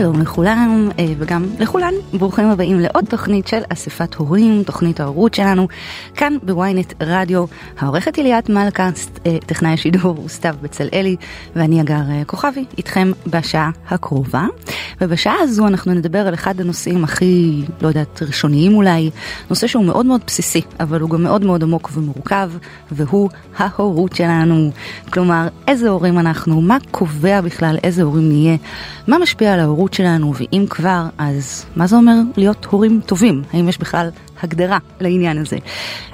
שלום לכולם אה, וגם לכולן, ברוכים הבאים לעוד תוכנית של אספת הורים, תוכנית ההורות שלנו, כאן בוויינט רדיו. העורכת היא ליאת מלכה, אה, טכנאי השידור סתיו בצלאלי ואני אגר אה, כוכבי איתכם בשעה הקרובה. ובשעה הזו אנחנו נדבר על אחד הנושאים הכי, לא יודעת, ראשוניים אולי, נושא שהוא מאוד מאוד בסיסי, אבל הוא גם מאוד מאוד עמוק ומורכב, והוא ההורות שלנו. כלומר, איזה הורים אנחנו, מה קובע בכלל איזה הורים נהיה, מה משפיע על ההורות שלנו, ואם כבר, אז מה זה אומר להיות הורים טובים? האם יש בכלל הגדרה לעניין הזה?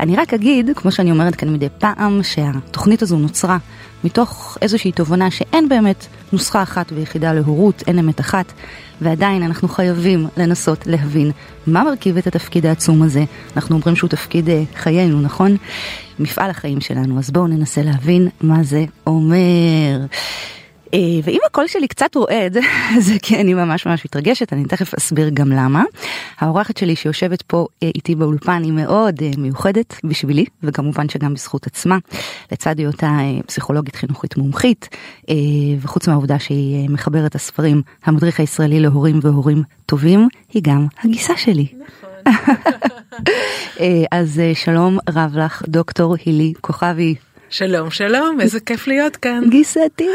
אני רק אגיד, כמו שאני אומרת כאן מדי פעם, שהתוכנית הזו נוצרה מתוך איזושהי תובנה שאין באמת נוסחה אחת ויחידה להורות, אין אמת אחת, ועדיין אנחנו חייבים לנסות להבין מה מרכיב את התפקיד העצום הזה. אנחנו אומרים שהוא תפקיד אה, חיינו, נכון? מפעל החיים שלנו, אז בואו ננסה להבין מה זה אומר. אה, ואם הקול שלי קצת רועד, זה כי אני ממש ממש מתרגשת, אני תכף אסביר גם למה. האורחת שלי שיושבת פה אה, איתי באולפן היא מאוד אה, מיוחדת בשבילי, וכמובן שגם בזכות עצמה, לצד היותה פסיכולוגית חינוכית מומחית, וחוץ מהעובדה שהיא מחברת הספרים המדריך הישראלי להורים והורים טובים, היא גם הגיסה שלי. נכון. אז שלום רב לך, דוקטור הילי כוכבי. שלום שלום איזה כיף להיות כאן. גיסתי.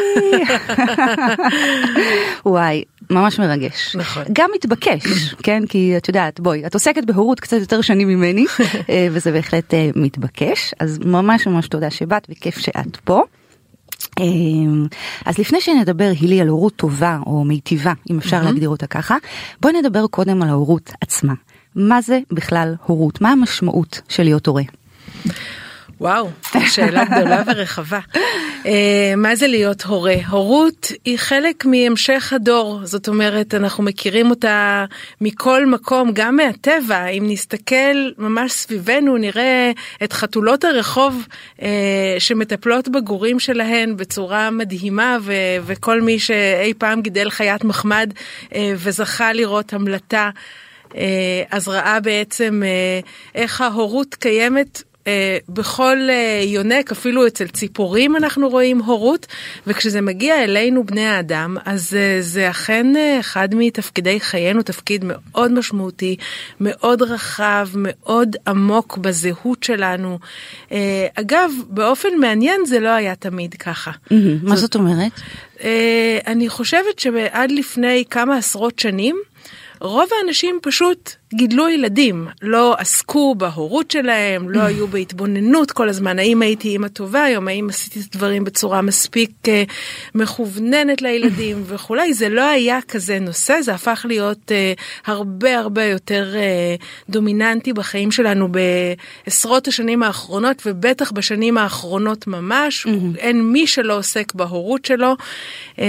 וואי ממש מרגש. נכון. גם מתבקש כן? כי את יודעת בואי את עוסקת בהורות קצת יותר שנים ממני אה, וזה בהחלט אה, מתבקש. אז ממש ממש תודה שבאת וכיף שאת פה. אה, אז לפני שנדבר הילי על הורות טובה או מיטיבה אם אפשר להגדיר אותה ככה בואי נדבר קודם על ההורות עצמה. מה זה בכלל הורות? מה המשמעות של להיות הורה. וואו, שאלה גדולה ורחבה. Uh, מה זה להיות הורה? הורות היא חלק מהמשך הדור, זאת אומרת אנחנו מכירים אותה מכל מקום, גם מהטבע, אם נסתכל ממש סביבנו נראה את חתולות הרחוב uh, שמטפלות בגורים שלהן בצורה מדהימה ו- וכל מי שאי פעם גידל חיית מחמד uh, וזכה לראות המלטה. אז ראה בעצם איך ההורות קיימת בכל אה, יונק, אפילו אצל ציפורים אנחנו רואים הורות, וכשזה מגיע אלינו בני האדם, אז אה, זה אכן אה, אחד מתפקידי חיינו, תפקיד מאוד משמעותי, מאוד רחב, מאוד עמוק בזהות שלנו. אה, אגב, באופן מעניין זה לא היה תמיד ככה. מה זאת אומרת? אה, אני חושבת שעד לפני כמה עשרות שנים, רוב האנשים פשוט גידלו ילדים, לא עסקו בהורות שלהם, לא היו בהתבוננות כל הזמן, האם הייתי אימא טובה היום, האם עשיתי את הדברים בצורה מספיק uh, מכווננת לילדים וכולי, זה לא היה כזה נושא, זה הפך להיות uh, הרבה הרבה יותר uh, דומיננטי בחיים שלנו בעשרות השנים האחרונות, ובטח בשנים האחרונות ממש, אין מי שלא עוסק בהורות שלו. Uh,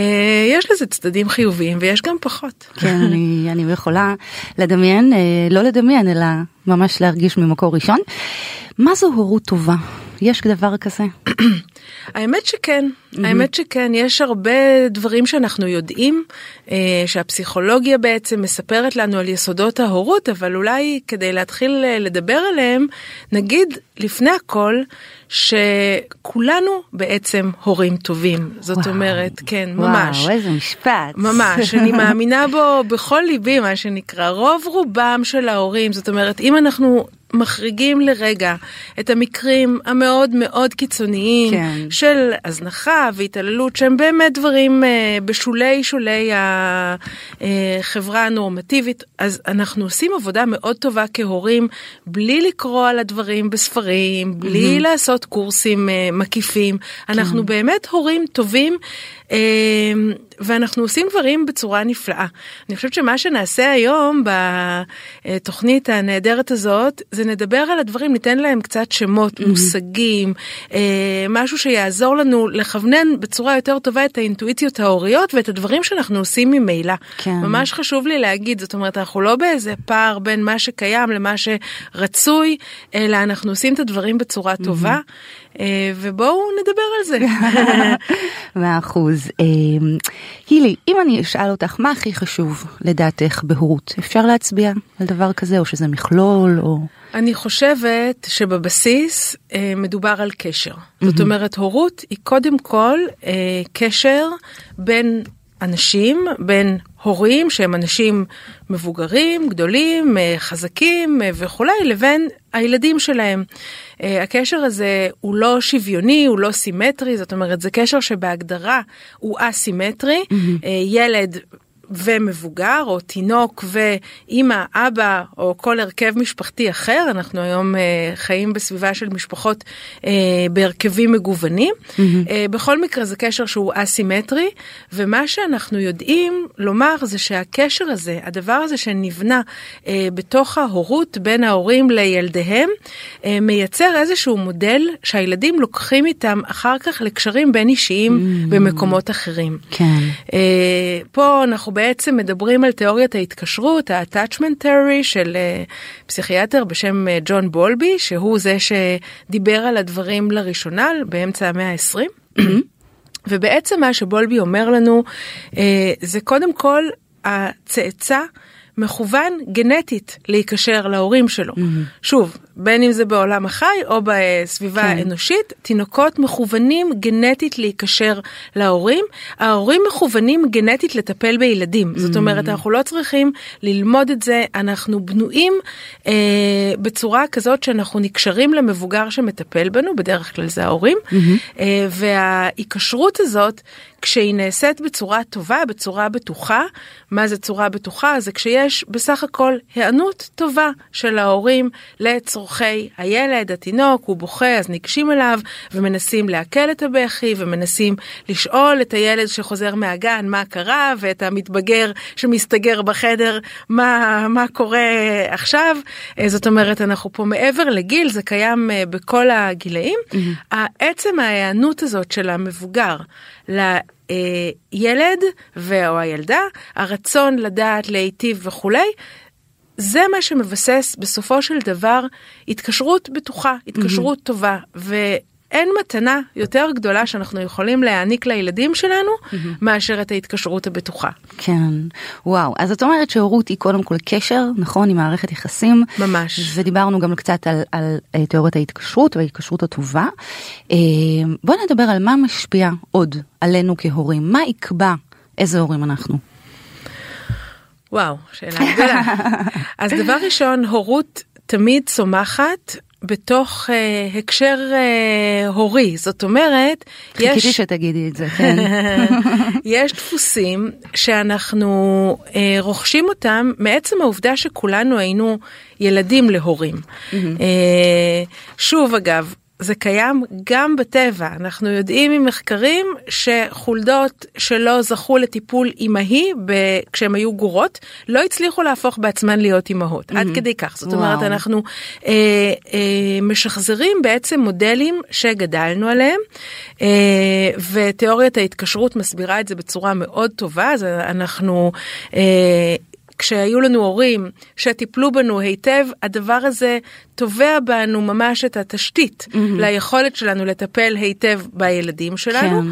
יש לזה צדדים חיוביים ויש גם פחות. כן, אני, אני יכולה לדמיין. לא לדמיין אלא ממש להרגיש ממקור ראשון. מה זו הורות טובה? יש דבר כזה? האמת שכן. האמת שכן, יש הרבה דברים שאנחנו יודעים, אה, שהפסיכולוגיה בעצם מספרת לנו על יסודות ההורות, אבל אולי כדי להתחיל אה, לדבר עליהם, נגיד לפני הכל, שכולנו בעצם הורים טובים. זאת וואו, אומרת, כן, ממש. וואו, איזה משפט. ממש, אני מאמינה בו בכל ליבי, מה שנקרא. רוב רובם של ההורים, זאת אומרת, אם אנחנו מחריגים לרגע את המקרים המאוד מאוד קיצוניים כן. של הזנחה והתעללות שהם באמת דברים אה, בשולי שולי החברה הנורמטיבית אז אנחנו עושים עבודה מאוד טובה כהורים בלי לקרוא על הדברים בספרים בלי mm-hmm. לעשות קורסים אה, מקיפים כן. אנחנו באמת הורים טובים. אמ, ואנחנו עושים דברים בצורה נפלאה. אני חושבת שמה שנעשה היום בתוכנית הנהדרת הזאת, זה נדבר על הדברים, ניתן להם קצת שמות, mm-hmm. מושגים, אה, משהו שיעזור לנו לכוונן בצורה יותר טובה את האינטואיציות ההוריות ואת הדברים שאנחנו עושים ממילא. כן. ממש חשוב לי להגיד, זאת אומרת, אנחנו לא באיזה פער בין מה שקיים למה שרצוי, אלא אנחנו עושים את הדברים בצורה טובה. Mm-hmm. אה, ובואו נדבר על זה. מאה אחוז. אה, הילי, לי, אם אני אשאל אותך מה הכי חשוב לדעתך בהורות, אפשר להצביע על דבר כזה או שזה מכלול או... אני חושבת שבבסיס אה, מדובר על קשר. Mm-hmm. זאת אומרת, הורות היא קודם כל אה, קשר בין אנשים, בין הורים שהם אנשים מבוגרים, גדולים, אה, חזקים אה, וכולי, לבין הילדים שלהם. אה, הקשר הזה הוא לא שוויוני, הוא לא סימטרי, זאת אומרת זה קשר שבהגדרה הוא אסימטרי. Mm-hmm. ילד ומבוגר, או תינוק ואימא, אבא, או כל הרכב משפחתי אחר, אנחנו היום אה, חיים בסביבה של משפחות אה, בהרכבים מגוונים. Mm-hmm. אה, בכל מקרה זה קשר שהוא אסימטרי, ומה שאנחנו יודעים לומר זה שהקשר הזה, הדבר הזה שנבנה אה, בתוך ההורות בין ההורים לילדיהם, אה, מייצר איזשהו מודל שהילדים לוקחים איתם אחר כך לקשרים בין אישיים mm-hmm. במקומות אחרים. כן. אה, פה אנחנו בעצם מדברים על תיאוריית ההתקשרות, ה-attachment theory של uh, פסיכיאטר בשם uh, ג'ון בולבי, שהוא זה שדיבר על הדברים לראשונה באמצע המאה ה-20. ובעצם מה שבולבי אומר לנו uh, זה קודם כל הצאצא מכוון גנטית להיקשר להורים שלו. Mm-hmm. שוב, בין אם זה בעולם החי או בסביבה כן. האנושית, תינוקות מכוונים גנטית להיקשר להורים. ההורים מכוונים גנטית לטפל בילדים. Mm-hmm. זאת אומרת, אנחנו לא צריכים ללמוד את זה, אנחנו בנויים אה, בצורה כזאת שאנחנו נקשרים למבוגר שמטפל בנו, בדרך כלל זה ההורים, mm-hmm. אה, וההיקשרות הזאת, כשהיא נעשית בצורה טובה, בצורה בטוחה, מה זה צורה בטוחה? זה כשיש בסך הכל היענות טובה של ההורים לצורכי הילד, התינוק, הוא בוכה אז ניגשים אליו ומנסים לעכל את הבכי ומנסים לשאול את הילד שחוזר מהגן מה קרה ואת המתבגר שמסתגר בחדר מה, מה קורה עכשיו. אה, זאת אומרת אנחנו פה מעבר לגיל זה קיים אה, בכל הגילאים. Mm-hmm. עצם ההיענות הזאת של המבוגר לילד או הילדה, הרצון לדעת להיטיב וכולי, זה מה שמבסס בסופו של דבר התקשרות בטוחה, התקשרות mm-hmm. טובה. ואין מתנה יותר גדולה שאנחנו יכולים להעניק לילדים שלנו mm-hmm. מאשר את ההתקשרות הבטוחה. כן, וואו. אז את אומרת שהורות היא קודם כל קשר, נכון, עם מערכת יחסים. ממש. ודיברנו גם קצת על, על, על אה, תיאוריית ההתקשרות וההתקשרות הטובה. אה, בוא נדבר על מה משפיע עוד עלינו כהורים, מה יקבע איזה הורים אנחנו. וואו, שאלה גדולה. אז דבר ראשון, הורות תמיד צומחת בתוך uh, הקשר uh, הורי, זאת אומרת, יש... חיכיתי שתגידי את זה, כן. יש דפוסים שאנחנו uh, רוכשים אותם מעצם העובדה שכולנו היינו ילדים להורים. Uh, שוב אגב, זה קיים גם בטבע. אנחנו יודעים ממחקרים שחולדות שלא זכו לטיפול אימהי כשהן היו גורות, לא הצליחו להפוך בעצמן להיות אימהות. Mm-hmm. עד כדי כך. זאת וואו. אומרת, אנחנו אה, אה, משחזרים בעצם מודלים שגדלנו עליהם, אה, ותיאוריית ההתקשרות מסבירה את זה בצורה מאוד טובה. אז אנחנו... אה, כשהיו לנו הורים שטיפלו בנו היטב, הדבר הזה תובע בנו ממש את התשתית mm-hmm. ליכולת שלנו לטפל היטב בילדים שלנו. כן.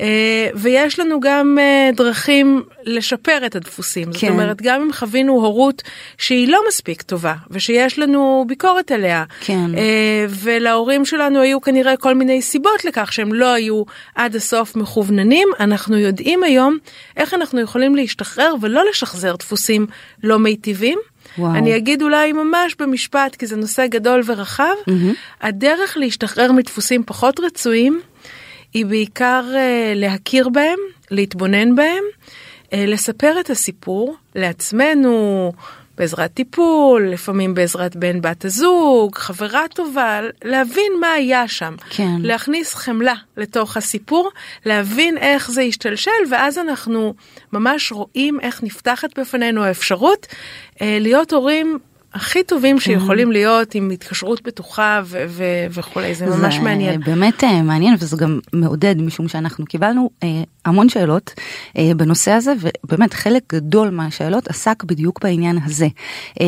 אה, ויש לנו גם אה, דרכים לשפר את הדפוסים. כן. זאת אומרת, גם אם חווינו הורות שהיא לא מספיק טובה, ושיש לנו ביקורת עליה, כן. אה, ולהורים שלנו היו כנראה כל מיני סיבות לכך שהם לא היו עד הסוף מכווננים, אנחנו יודעים היום איך אנחנו יכולים להשתחרר ולא לשחזר דפוסים לא מיטיבים. וואו. אני אגיד אולי ממש במשפט, כי זה נושא גדול ורחב, mm-hmm. הדרך להשתחרר מדפוסים פחות רצויים היא בעיקר אה, להכיר בהם, להתבונן בהם, אה, לספר את הסיפור לעצמנו, בעזרת טיפול, לפעמים בעזרת בן בת הזוג, חברה טובה, להבין מה היה שם. כן. להכניס חמלה לתוך הסיפור, להבין איך זה השתלשל, ואז אנחנו ממש רואים איך נפתחת בפנינו האפשרות אה, להיות הורים הכי טובים. שיכולים להיות עם התקשרות בטוחה וכולי, זה ממש זה מעניין. באמת אה, מעניין וזה גם מעודד משום שאנחנו קיבלנו אה, המון שאלות אה, בנושא הזה ובאמת חלק גדול מהשאלות עסק בדיוק בעניין הזה. אה,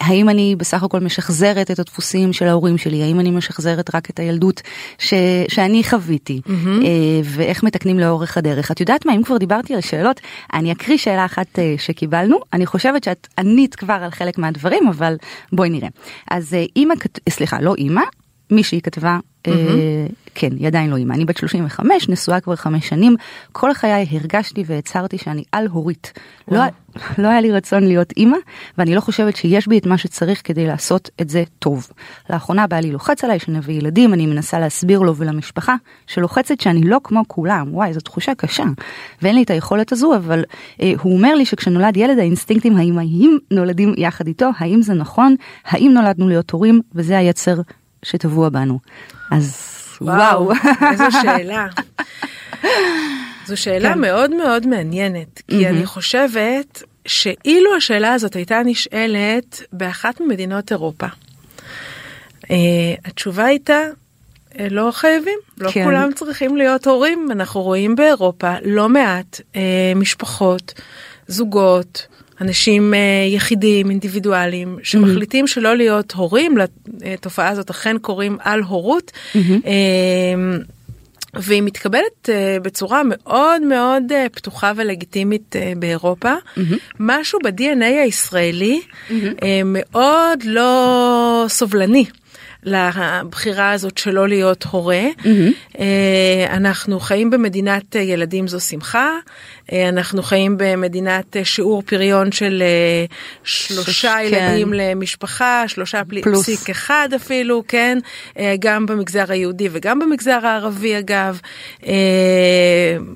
האם אני בסך הכל משחזרת את הדפוסים של ההורים שלי, האם אני משחזרת רק את הילדות ש, שאני חוויתי mm-hmm. אה, ואיך מתקנים לאורך הדרך. את יודעת מה, אם כבר דיברתי על שאלות, אני אקריא שאלה אחת אה, שקיבלנו, אני חושבת שאת ענית כבר על חלק מהדברים, אבל בואי נראה. אז אה, אימא, סליחה, לא אימא, מישהי כתבה, mm-hmm. אה, כן, היא עדיין לא אימא, אני בת 35, נשואה כבר חמש שנים, כל חיי הרגשתי והצהרתי שאני על-הורית. לא, לא היה לי רצון להיות אימא, ואני לא חושבת שיש בי את מה שצריך כדי לעשות את זה טוב. לאחרונה בעלי לוחץ עליי שנביא ילדים, אני מנסה להסביר לו ולמשפחה שלוחצת שאני לא כמו כולם, וואי, זו תחושה קשה. ואין לי את היכולת הזו, אבל אה, הוא אומר לי שכשנולד ילד האינסטינקטים האימהיים נולדים יחד איתו, האם זה נכון? האם נולדנו להיות הורים? וזה היצר שטבוע בנו. אז וואו, איזו שאלה. זו שאלה כן. מאוד מאוד מעניינת, כי mm-hmm. אני חושבת שאילו השאלה הזאת הייתה נשאלת באחת ממדינות אירופה, uh, התשובה הייתה, אה, לא חייבים, לא כן. כולם צריכים להיות הורים, אנחנו רואים באירופה לא מעט uh, משפחות, זוגות, אנשים uh, יחידים, אינדיבידואלים, שמחליטים mm-hmm. שלא להיות הורים, לתופעה הזאת אכן קוראים על הורות. Mm-hmm. והיא מתקבלת בצורה מאוד מאוד פתוחה ולגיטימית באירופה. Mm-hmm. משהו ב-DNA הישראלי מאוד לא סובלני. לבחירה הזאת שלא להיות הורה. Mm-hmm. אנחנו חיים במדינת ילדים זו שמחה, אה, אנחנו חיים במדינת אה, שיעור פריון של אה, שלושה ש... ילדים כן. למשפחה, שלושה פלוס. פסיק אחד אפילו, כן, גם במגזר היהודי וגם במגזר הערבי אגב.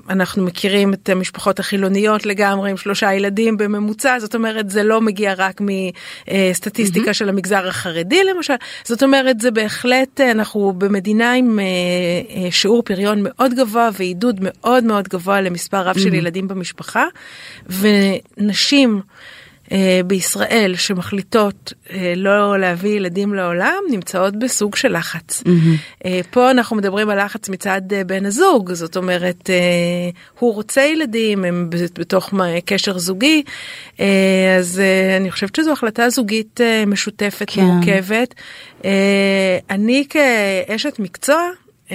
אנחנו מכירים את המשפחות החילוניות לגמרי עם שלושה ילדים בממוצע, זאת אומרת זה לא מגיע רק מסטטיסטיקה mm-hmm. של המגזר החרדי למשל, זאת אומרת זה בהחלט, אנחנו במדינה עם שיעור פריון מאוד גבוה ועידוד מאוד מאוד גבוה למספר רב mm-hmm. של ילדים. ילדים במשפחה, ונשים אה, בישראל שמחליטות אה, לא להביא ילדים לעולם נמצאות בסוג של לחץ. Mm-hmm. אה, פה אנחנו מדברים על לחץ מצד אה, בן הזוג, זאת אומרת, אה, הוא רוצה ילדים, הם בתוך קשר זוגי, אה, אז אה, אני חושבת שזו החלטה זוגית אה, משותפת, כן. מורכבת. אה, אני כאשת מקצוע,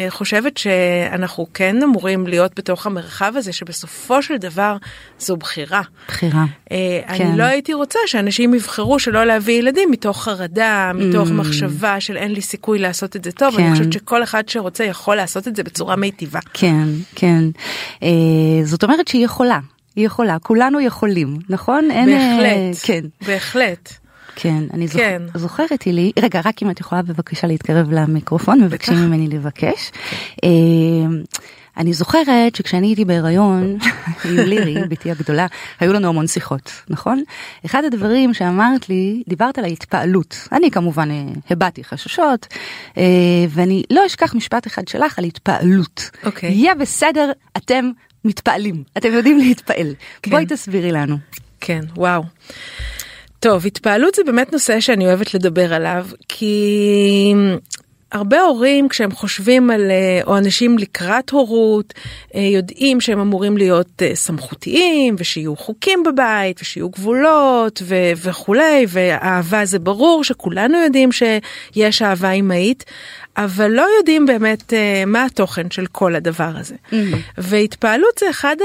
חושבת שאנחנו כן אמורים להיות בתוך המרחב הזה שבסופו של דבר זו בחירה. בחירה. אה, כן. אני לא הייתי רוצה שאנשים יבחרו שלא להביא ילדים מתוך חרדה, מתוך mm. מחשבה של אין לי סיכוי לעשות את זה טוב. כן. אני חושבת שכל אחד שרוצה יכול לעשות את זה בצורה מיטיבה. כן, כן. אה, זאת אומרת שהיא יכולה. היא יכולה, כולנו יכולים, נכון? בהחלט, אין, כן. בהחלט. כן, אני זוכ... כן. זוכרת, הילי, רגע, רק אם את יכולה בבקשה להתקרב למיקרופון, מבקשים ממני לבקש. אה, אני זוכרת שכשאני הייתי בהיריון עם לירי, בתי הגדולה, היו לנו המון שיחות, נכון? אחד הדברים שאמרת לי, דיברת על ההתפעלות. אני כמובן אה, הבעתי חששות, אה, ואני לא אשכח משפט אחד שלך על התפעלות. אוקיי. יהיה בסדר, אתם מתפעלים, אתם יודעים להתפעל. כן. בואי תסבירי לנו. כן, וואו. טוב, התפעלות זה באמת נושא שאני אוהבת לדבר עליו, כי הרבה הורים כשהם חושבים על, אה, או אנשים לקראת הורות, אה, יודעים שהם אמורים להיות אה, סמכותיים, ושיהיו חוקים בבית, ושיהיו גבולות ו- וכולי, ואהבה זה ברור שכולנו יודעים שיש אהבה אמהית, אבל לא יודעים באמת מה התוכן של כל הדבר הזה. Mm-hmm. והתפעלות זה אחד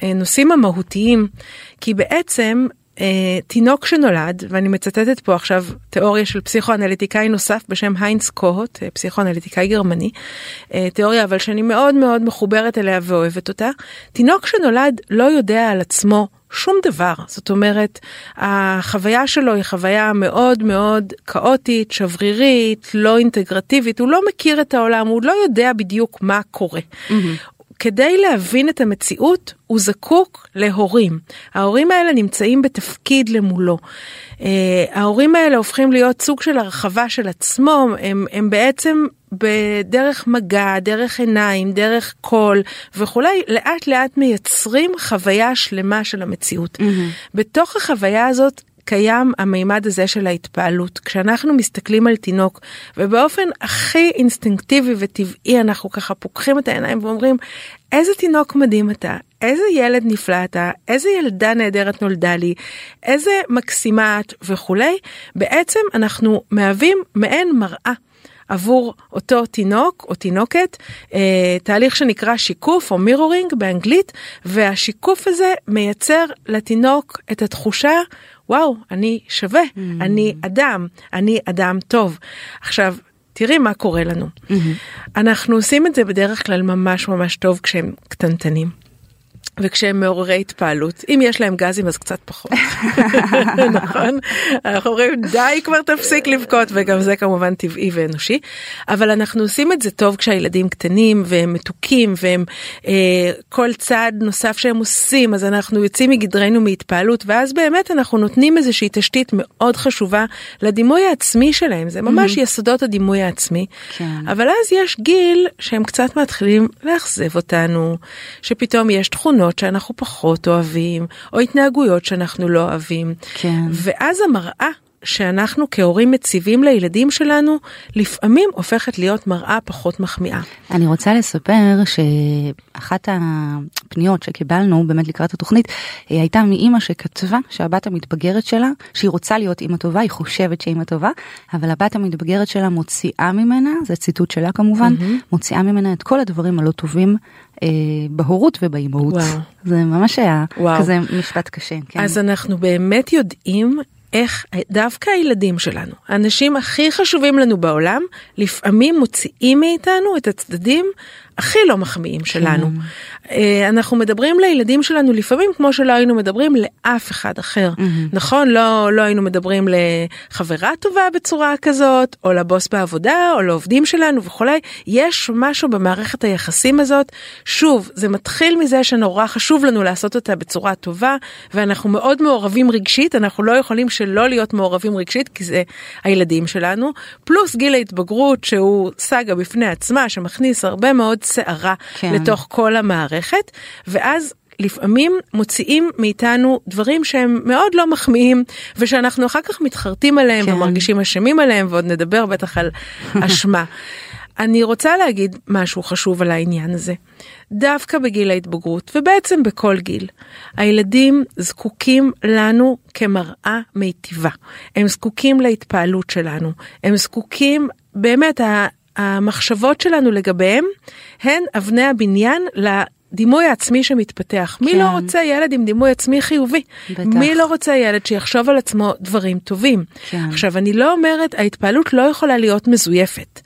הנושאים המהותיים, כי בעצם תינוק שנולד, ואני מצטטת פה עכשיו תיאוריה של פסיכואנליטיקאי נוסף בשם היינס קוהוט, אה, פסיכואנליטיקאי גרמני, אה, תיאוריה אבל שאני מאוד מאוד מחוברת אליה ואוהבת אותה, תינוק שנולד לא יודע על עצמו שום דבר. זאת אומרת, החוויה שלו היא חוויה מאוד מאוד כאוטית, שברירית, לא אינטגרטיבית, הוא לא מכיר את העולם, הוא לא יודע בדיוק מה קורה. Mm-hmm. כדי להבין את המציאות הוא זקוק להורים. ההורים האלה נמצאים בתפקיד למולו. Uh, ההורים האלה הופכים להיות סוג של הרחבה של עצמו, הם, הם בעצם בדרך מגע, דרך עיניים, דרך קול וכולי, לאט לאט מייצרים חוויה שלמה של המציאות. Mm-hmm. בתוך החוויה הזאת קיים המימד הזה של ההתפעלות. כשאנחנו מסתכלים על תינוק ובאופן הכי אינסטינקטיבי וטבעי אנחנו ככה פוקחים את העיניים ואומרים איזה תינוק מדהים אתה, איזה ילד נפלא אתה, איזה ילדה נהדרת נולדה לי, איזה מקסימה את וכולי, בעצם אנחנו מהווים מעין מראה. עבור אותו תינוק או תינוקת, אה, תהליך שנקרא שיקוף או מירורינג באנגלית, והשיקוף הזה מייצר לתינוק את התחושה, וואו, אני שווה, mm. אני אדם, אני אדם טוב. עכשיו, תראי מה קורה לנו. Mm-hmm. אנחנו עושים את זה בדרך כלל ממש ממש טוב כשהם קטנטנים. וכשהם מעוררי התפעלות אם יש להם גזים אז קצת פחות נכון אנחנו אומרים די כבר תפסיק לבכות וגם זה כמובן טבעי ואנושי אבל אנחנו עושים את זה טוב כשהילדים קטנים והם מתוקים והם אה, כל צעד נוסף שהם עושים אז אנחנו יוצאים מגדרנו מהתפעלות ואז באמת אנחנו נותנים איזושהי תשתית מאוד חשובה לדימוי העצמי שלהם זה ממש mm-hmm. יסודות הדימוי העצמי כן. אבל אז יש גיל שהם קצת מתחילים לאכזב אותנו שפתאום יש תכונות. תכונות שאנחנו פחות אוהבים, או התנהגויות שאנחנו לא אוהבים. כן. ואז המראה שאנחנו כהורים מציבים לילדים שלנו, לפעמים הופכת להיות מראה פחות מחמיאה. אני רוצה לספר שאחת הפניות שקיבלנו באמת לקראת התוכנית, היא הייתה מאימא שכתבה שהבת המתבגרת שלה, שהיא רוצה להיות אימא טובה, היא חושבת שהיא אימא טובה, אבל הבת המתבגרת שלה מוציאה ממנה, זה ציטוט שלה כמובן, mm-hmm. מוציאה ממנה את כל הדברים הלא טובים אה, בהורות ובאימהות. וואו. זה ממש היה וואו. כזה משפט קשה. כן. אז אנחנו באמת יודעים איך דווקא הילדים שלנו, האנשים הכי חשובים לנו בעולם, לפעמים מוציאים מאיתנו את הצדדים הכי לא מחמיאים שלנו. כן. אנחנו מדברים לילדים שלנו לפעמים כמו שלא היינו מדברים לאף אחד אחר. Mm-hmm. נכון? לא, לא היינו מדברים לחברה טובה בצורה כזאת, או לבוס בעבודה, או לעובדים שלנו וכולי. יש משהו במערכת היחסים הזאת. שוב, זה מתחיל מזה שנורא חשוב לנו לעשות אותה בצורה טובה, ואנחנו מאוד מעורבים רגשית, אנחנו לא יכולים שלא להיות מעורבים רגשית, כי זה הילדים שלנו. פלוס גיל ההתבגרות שהוא סאגה בפני עצמה, שמכניס הרבה מאוד סערה כן. לתוך כל המערכת, ואז לפעמים מוציאים מאיתנו דברים שהם מאוד לא מחמיאים ושאנחנו אחר כך מתחרטים עליהם כן. ומרגישים אשמים עליהם ועוד נדבר בטח על אשמה. אני רוצה להגיד משהו חשוב על העניין הזה. דווקא בגיל ההתבגרות ובעצם בכל גיל, הילדים זקוקים לנו כמראה מיטיבה. הם זקוקים להתפעלות שלנו. הם זקוקים, באמת, המחשבות שלנו לגביהם הן אבני הבניין לדימוי העצמי שמתפתח. כן. מי לא כן. רוצה ילד עם דימוי עצמי חיובי? בטח. מי לא רוצה ילד שיחשוב על עצמו דברים טובים? כן. עכשיו, אני לא אומרת, ההתפעלות לא יכולה להיות מזויפת.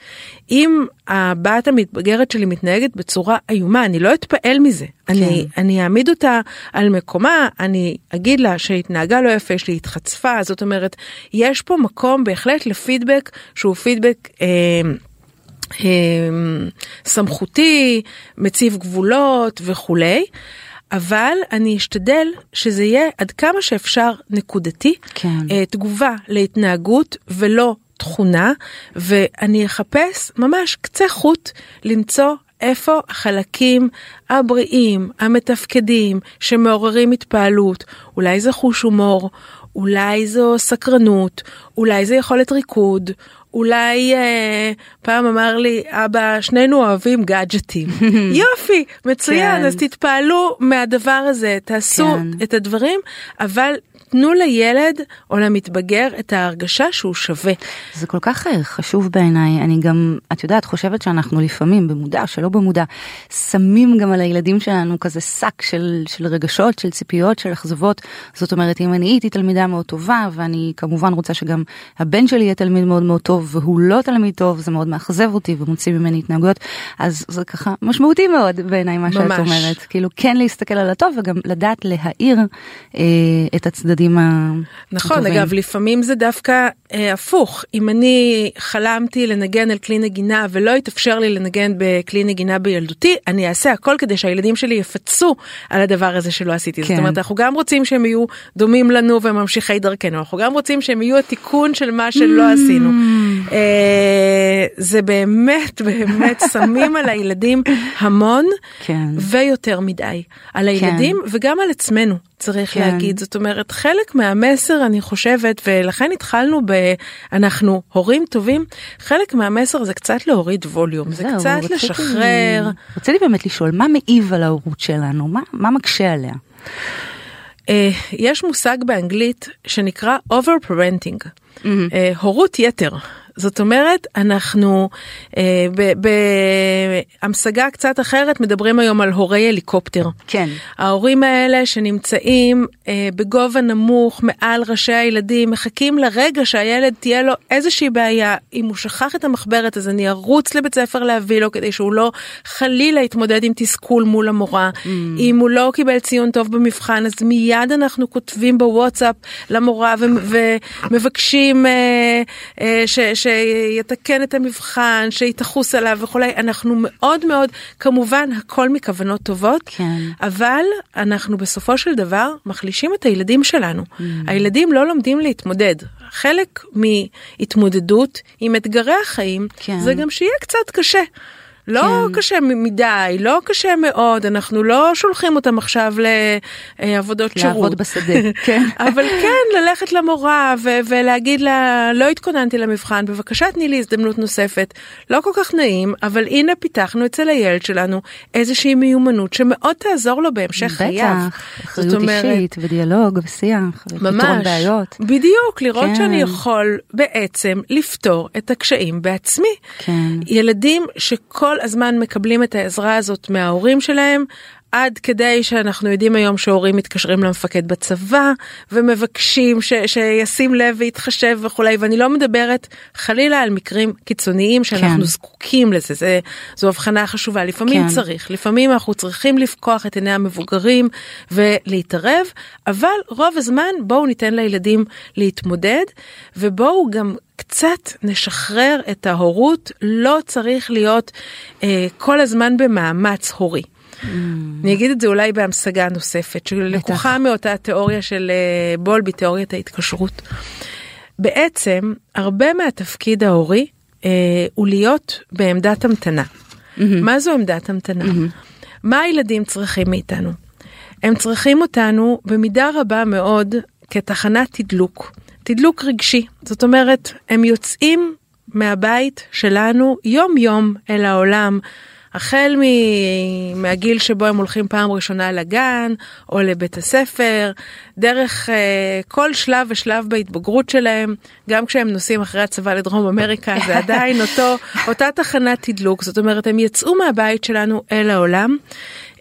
אם הבת המתבגרת שלי מתנהגת בצורה איומה, אני לא אתפעל מזה. כן. אני, אני אעמיד אותה על מקומה, אני אגיד לה שהתנהגה לא יפה, שהיא התחצפה, זאת אומרת, יש פה מקום בהחלט לפידבק שהוא פידבק... אה, סמכותי, מציב גבולות וכולי. אבל אני אשתדל שזה יהיה עד כמה שאפשר נקודתי, כן. אה, תגובה להתנהגות ולא תכונה, ואני אחפש ממש קצה חוט למצוא איפה החלקים הבריאים, המתפקדים, שמעוררים התפעלות, אולי זה חוש הומור, אולי זו סקרנות, אולי זה יכולת ריקוד, אולי אה, פעם אמר לי אבא שנינו אוהבים גאדג'טים יופי מצוין כן. אז תתפעלו מהדבר הזה תעשו כן. את הדברים אבל תנו לילד או למתבגר את ההרגשה שהוא שווה. זה כל כך אה, חשוב בעיניי, אני גם, את יודעת, חושבת שאנחנו לפעמים, במודע שלא במודע, שמים גם על הילדים שלנו כזה שק של, של רגשות, של ציפיות, של אכזבות. זאת אומרת, אם אני הייתי תלמידה מאוד טובה, ואני כמובן רוצה שגם הבן שלי יהיה תלמיד מאוד מאוד טוב, והוא לא תלמיד טוב, זה מאוד מאכזב אותי ומוציא ממני התנהגויות, אז זה ככה משמעותי מאוד בעיניי מה ממש. שאת אומרת. כאילו, כן להסתכל על הטוב וגם לדעת להאיר אה, את הצדדים. הצדדים נכון, הטובים. אגב, לפעמים זה דווקא אה, הפוך. אם אני חלמתי לנגן על כלי נגינה ולא יתאפשר לי לנגן בכלי נגינה בילדותי, אני אעשה הכל כדי שהילדים שלי יפצו על הדבר הזה שלא עשיתי. כן. זאת אומרת, אנחנו גם רוצים שהם יהיו דומים לנו וממשיכי דרכנו, אנחנו גם רוצים שהם יהיו התיקון של מה שלא mm. עשינו. אה, זה באמת, באמת, שמים על הילדים המון כן. ויותר מדי. על הילדים כן. וגם על עצמנו. צריך כן. להגיד זאת אומרת חלק מהמסר אני חושבת ולכן התחלנו ב... אנחנו הורים טובים חלק מהמסר זה קצת להוריד ווליום זה, זה קצת רציתי, לשחרר. רציתי באמת לשאול מה מעיב על ההורות שלנו מה, מה מקשה עליה. Uh, יש מושג באנגלית שנקרא over parenting, mm-hmm. uh, הורות יתר. זאת אומרת אנחנו אה, בהמשגה קצת אחרת מדברים היום על הורי הליקופטר. כן. ההורים האלה שנמצאים אה, בגובה נמוך מעל ראשי הילדים מחכים לרגע שהילד תהיה לו איזושהי בעיה אם הוא שכח את המחברת אז אני ארוץ לבית ספר להביא לו כדי שהוא לא חלילה יתמודד עם תסכול מול המורה. Mm. אם הוא לא קיבל ציון טוב במבחן אז מיד אנחנו כותבים בוואטסאפ למורה ומבקשים אה, אה, ש... שיתקן את המבחן, שהיא תחוס עליו וכולי, אנחנו מאוד מאוד, כמובן הכל מכוונות טובות, כן. אבל אנחנו בסופו של דבר מחלישים את הילדים שלנו. Mm. הילדים לא לומדים להתמודד. חלק מהתמודדות עם אתגרי החיים כן. זה גם שיהיה קצת קשה. לא כן. קשה מדי, לא קשה מאוד, אנחנו לא שולחים אותם עכשיו לעבודות שירות. לעבוד בשדה, כן. אבל כן, ללכת למורה ו- ולהגיד לה, לא התכוננתי למבחן, בבקשה תני לי הזדמנות נוספת. לא כל כך נעים, אבל הנה פיתחנו אצל הילד שלנו איזושהי מיומנות שמאוד תעזור לו בהמשך חייו. בטח, אחריות אומרת, אישית ודיאלוג ושיח, ופתרון בעיות. בדיוק, לראות כן. שאני יכול בעצם לפתור את הקשיים בעצמי. כן. ילדים שכל... כל הזמן מקבלים את העזרה הזאת מההורים שלהם, עד כדי שאנחנו יודעים היום שהורים מתקשרים למפקד בצבא ומבקשים ש, שישים לב ויתחשב וכולי ואני לא מדברת חלילה על מקרים קיצוניים שאנחנו כן. זקוקים לזה זה זו הבחנה חשובה לפעמים כן. צריך לפעמים אנחנו צריכים לפקוח את עיני המבוגרים ולהתערב אבל רוב הזמן בואו ניתן לילדים להתמודד ובואו גם קצת נשחרר את ההורות לא צריך להיות אה, כל הזמן במאמץ הורי. Mm. אני אגיד את זה אולי בהמשגה נוספת שלקוחה מאותה תיאוריה של אה, בולבי תיאוריית ההתקשרות. בעצם הרבה מהתפקיד ההורי אה, הוא להיות בעמדת המתנה. Mm-hmm. מה זו עמדת המתנה? Mm-hmm. מה הילדים צריכים מאיתנו? הם צריכים אותנו במידה רבה מאוד כתחנת תדלוק, תדלוק רגשי. זאת אומרת, הם יוצאים מהבית שלנו יום יום אל העולם. החל מהגיל שבו הם הולכים פעם ראשונה לגן או לבית הספר, דרך uh, כל שלב ושלב בהתבגרות שלהם, גם כשהם נוסעים אחרי הצבא לדרום אמריקה, זה עדיין אותו, אותה תחנת תדלוק, זאת אומרת הם יצאו מהבית שלנו אל העולם, uh,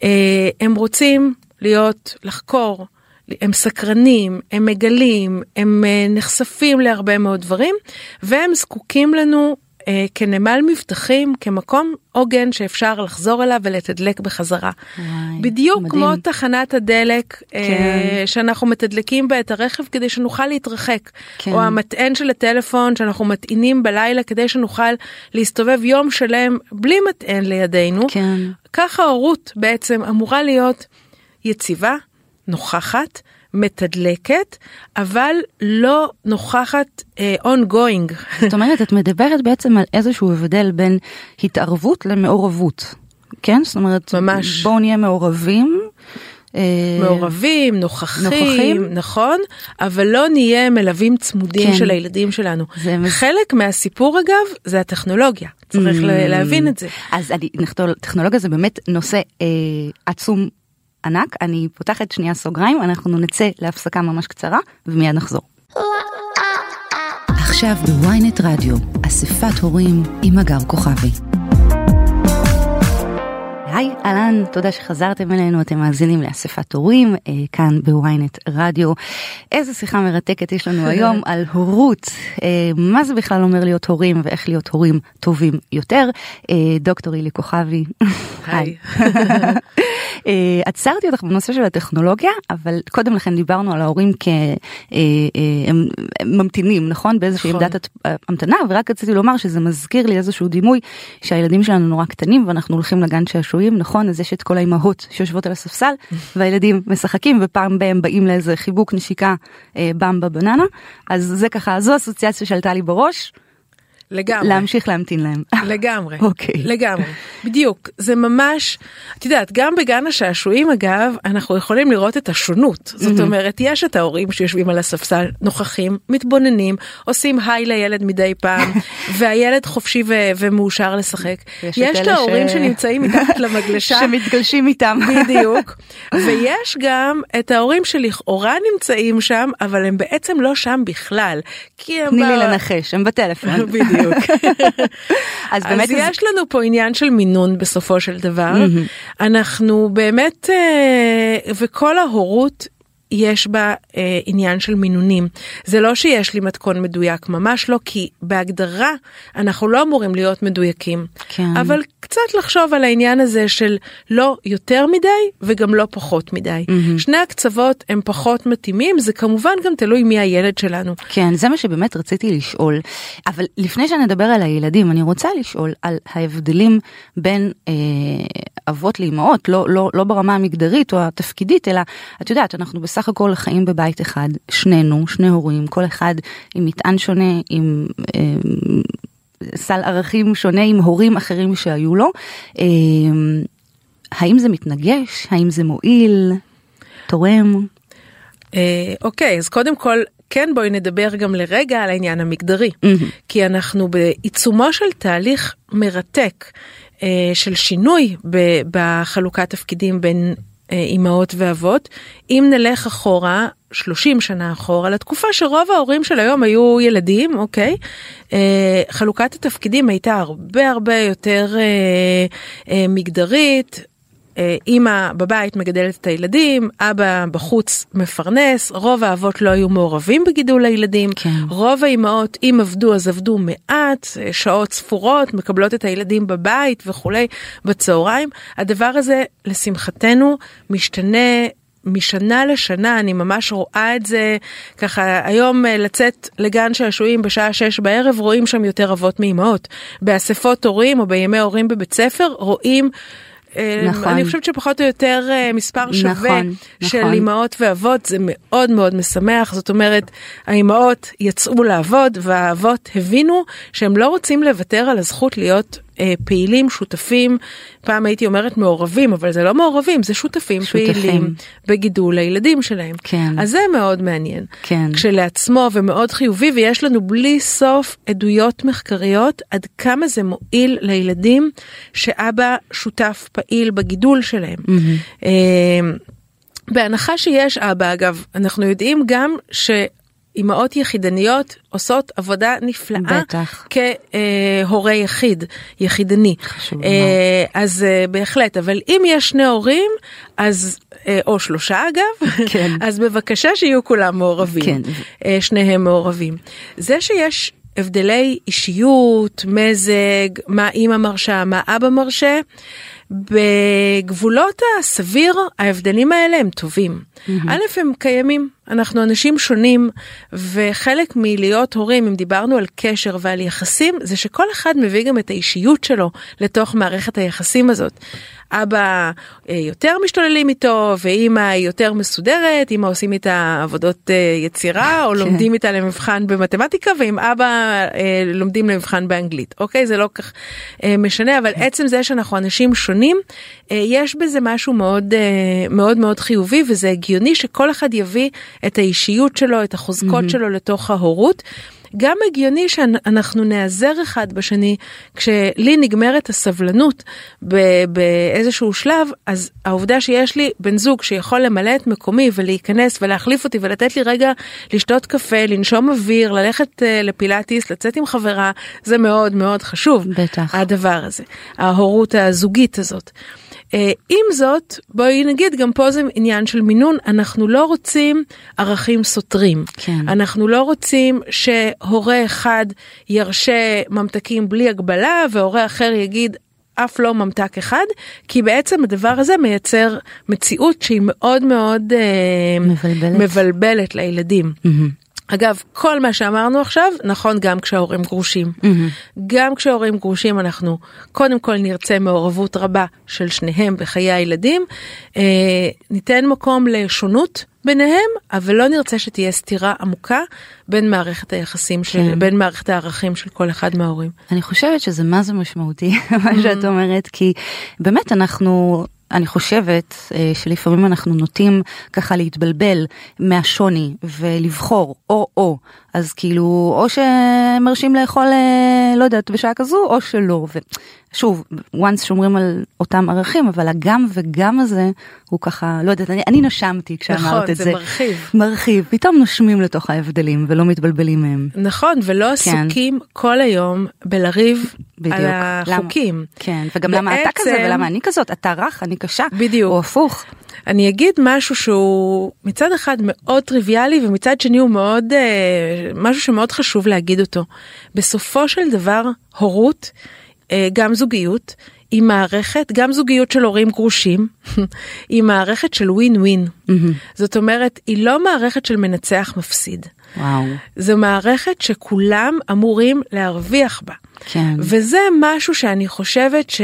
הם רוצים להיות, לחקור, הם סקרנים, הם מגלים, הם uh, נחשפים להרבה מאוד דברים, והם זקוקים לנו אה, כנמל מבטחים, כמקום עוגן שאפשר לחזור אליו ולתדלק בחזרה. וואי, בדיוק מדהים. כמו תחנת הדלק אה, כן. אה, שאנחנו מתדלקים בה את הרכב כדי שנוכל להתרחק, כן. או המטען של הטלפון שאנחנו מטעינים בלילה כדי שנוכל להסתובב יום שלם בלי מטען לידינו. כן. ככה ההורות בעצם אמורה להיות יציבה, נוכחת, מתדלקת, אבל לא נוכחת uh, ongoing. זאת אומרת, את מדברת בעצם על איזשהו הבדל בין התערבות למעורבות, כן? זאת אומרת, ממש. בואו נהיה מעורבים. אה, מעורבים, נוכחים, נוכחים, נכון, אבל לא נהיה מלווים צמודים כן. של הילדים שלנו. זה... חלק מהסיפור אגב זה הטכנולוגיה, צריך mm. להבין את זה. אז אני, טכנולוגיה זה באמת נושא אה, עצום ענק. אני פותחת שנייה סוגריים, אנחנו נצא להפסקה ממש קצרה ומיד נחזור. עכשיו בוויינט רדיו, אספת הורים עם הגר כוכבי. היי, אהלן, תודה שחזרתם אלינו, אתם מאזינים לאספת הורים, אה, כאן בוויינט רדיו. איזה שיחה מרתקת יש לנו היום על הורות, אה, מה זה בכלל אומר להיות הורים ואיך להיות הורים טובים יותר. אה, דוקטור אילי כוכבי, היי. עצרתי אותך בנושא של הטכנולוגיה, אבל קודם לכן דיברנו על ההורים כהם אה, ממתינים, נכון? באיזושהי נכון. עמדת המתנה, ורק רציתי לומר שזה מזכיר לי איזשהו דימוי שהילדים שלנו נורא קטנים ואנחנו הולכים לגן שעשועים, נכון? אז יש את כל האימהות שיושבות על הספסל והילדים משחקים ופעם בהם באים לאיזה חיבוק נשיקה אה, במבה בננה, אז זה ככה, זו אסוציאציה שעלתה לי בראש. לגמרי. להמשיך להמתין להם. לגמרי. אוקיי. לגמרי. בדיוק. זה ממש, את יודעת, גם בגן השעשועים אגב, אנחנו יכולים לראות את השונות. זאת אומרת, יש את ההורים שיושבים על הספסל, נוכחים, מתבוננים, עושים היי לילד מדי פעם, והילד חופשי ו- ומאושר לשחק. יש, יש את ההורים ש... שנמצאים מתחת למגלשה. שמתגלשים איתם. בדיוק. ויש גם את ההורים שלכאורה נמצאים שם, אבל הם בעצם לא שם בכלל. כי הם... תני לי לנחש, הם בטלפון. בדיוק. אז באמת... אז יש לנו פה עניין של מינון בסופו של דבר. אנחנו באמת, אה, וכל ההורות יש בה אה, עניין של מינונים. זה לא שיש לי מתכון מדויק, ממש לא, כי בהגדרה אנחנו לא אמורים להיות מדויקים. כן. אבל קצת לחשוב על העניין הזה של לא יותר מדי וגם לא פחות מדי. Mm-hmm. שני הקצוות הם פחות מתאימים, זה כמובן גם תלוי מי הילד שלנו. כן, זה מה שבאמת רציתי לשאול. אבל לפני שנדבר על הילדים, אני רוצה לשאול על ההבדלים בין אה, אבות לאמהות, לא, לא, לא ברמה המגדרית או התפקידית, אלא את יודעת, אנחנו בסך הכל חיים בבית אחד, שנינו, שני הורים, כל אחד עם מטען שונה, עם... אה, סל ערכים שונה עם הורים אחרים שהיו לו. אה, האם זה מתנגש? האם זה מועיל? תורם? אה, אוקיי, אז קודם כל, כן בואי נדבר גם לרגע על העניין המגדרי. כי אנחנו בעיצומו של תהליך מרתק של שינוי בחלוקת תפקידים בין אימהות ואבות. אם נלך אחורה, 30 שנה אחורה, לתקופה שרוב ההורים של היום היו ילדים, אוקיי? אה, חלוקת התפקידים הייתה הרבה הרבה יותר אה, אה, מגדרית. אימא בבית מגדלת את הילדים, אבא בחוץ מפרנס, רוב האבות לא היו מעורבים בגידול הילדים, כן. רוב האימהות אם עבדו אז עבדו מעט, שעות ספורות, מקבלות את הילדים בבית וכולי בצהריים. הדבר הזה לשמחתנו משתנה משנה לשנה אני ממש רואה את זה ככה היום אה, לצאת לגן שעשועים בשעה שש בערב רואים שם יותר אבות מאמהות באספות הורים או בימי הורים בבית ספר רואים. אה, נכון. אני חושבת שפחות או יותר אה, מספר שווה נכון, של נכון. אימהות ואבות זה מאוד מאוד משמח זאת אומרת האימהות יצאו לעבוד והאבות הבינו שהם לא רוצים לוותר על הזכות להיות פעילים, שותפים, פעם הייתי אומרת מעורבים, אבל זה לא מעורבים, זה שותפים, שותפים. פעילים בגידול הילדים שלהם. כן. אז זה מאוד מעניין. כן. כשלעצמו ומאוד חיובי, ויש לנו בלי סוף עדויות מחקריות עד כמה זה מועיל לילדים שאבא שותף פעיל בגידול שלהם. Mm-hmm. בהנחה שיש אבא אגב אנחנו יודעים גם ש... אימהות יחידניות עושות עבודה נפלאה בטח. כהורה יחיד, יחידני. חשוב אה, אז אה, בהחלט, אבל אם יש שני הורים, אז, אה, או שלושה אגב, כן. אז בבקשה שיהיו כולם מעורבים, כן. שניהם מעורבים. זה שיש הבדלי אישיות, מזג, מה אימא מרשה, מה אבא מרשה, בגבולות הסביר ההבדלים האלה הם טובים. Mm-hmm. א' הם קיימים, אנחנו אנשים שונים וחלק מלהיות הורים אם דיברנו על קשר ועל יחסים זה שכל אחד מביא גם את האישיות שלו לתוך מערכת היחסים הזאת. אבא אה, יותר משתוללים איתו ואימא יותר מסודרת, אימא עושים איתה עבודות אה, יצירה או כן. לומדים איתה למבחן במתמטיקה ועם אבא אה, לומדים למבחן באנגלית. אוקיי זה לא כך משנה אבל כן. עצם זה שאנחנו אנשים שונים יש בזה משהו מאוד מאוד מאוד חיובי וזה הגיוני שכל אחד יביא את האישיות שלו את החוזקות mm-hmm. שלו לתוך ההורות. גם הגיוני שאנחנו נעזר אחד בשני כשלי נגמרת הסבלנות באיזשהו שלב אז העובדה שיש לי בן זוג שיכול למלא את מקומי ולהיכנס ולהחליף אותי ולתת לי רגע לשתות קפה לנשום אוויר ללכת uh, לפילאטיס לצאת עם חברה זה מאוד מאוד חשוב בטח הדבר הזה ההורות הזוגית הזאת. אה, עם זאת בואי נגיד גם פה זה עניין של מינון אנחנו לא רוצים ערכים סותרים כן. אנחנו לא רוצים שהורה אחד ירשה ממתקים בלי הגבלה והורה אחר יגיד אף לא ממתק אחד כי בעצם הדבר הזה מייצר מציאות שהיא מאוד מאוד אה, מבלבלת, מבלבלת לילדים. Mm-hmm. אגב, כל מה שאמרנו עכשיו נכון גם כשההורים גרושים. Mm-hmm. גם כשההורים גרושים אנחנו קודם כל נרצה מעורבות רבה של שניהם בחיי הילדים, אה, ניתן מקום לשונות ביניהם, אבל לא נרצה שתהיה סתירה עמוקה בין מערכת היחסים של, כן. בין מערכת הערכים של כל אחד מההורים. אני חושבת שזה מה זה משמעותי, מה שאת אומרת, כי באמת אנחנו אני חושבת אה, שלפעמים אנחנו נוטים ככה להתבלבל מהשוני ולבחור או או אז כאילו או שמרשים לאכול אה, לא יודעת בשעה כזו או שלא ושוב once שומרים על אותם ערכים אבל הגם וגם הזה הוא ככה לא יודעת אני, אני נשמתי כשאמרת נכון, את זה. נכון זה מרחיב. מרחיב פתאום נושמים לתוך ההבדלים ולא מתבלבלים מהם. נכון ולא כן. עסוקים כן. כל היום בלריב בדיוק. על החוקים. למה, כן וגם בעצם, למה אתה כזה ולמה אני כזאת אתה רך אני קשה. בדיוק. או הפוך. אני אגיד משהו שהוא מצד אחד מאוד טריוויאלי ומצד שני הוא מאוד אה, משהו שמאוד חשוב להגיד אותו. בסופו של דבר הורות, אה, גם זוגיות, היא מערכת, גם זוגיות של הורים גרושים, היא מערכת של ווין ווין. Mm-hmm. זאת אומרת, היא לא מערכת של מנצח מפסיד. וואו. זו מערכת שכולם אמורים להרוויח בה. כן. וזה משהו שאני חושבת ש...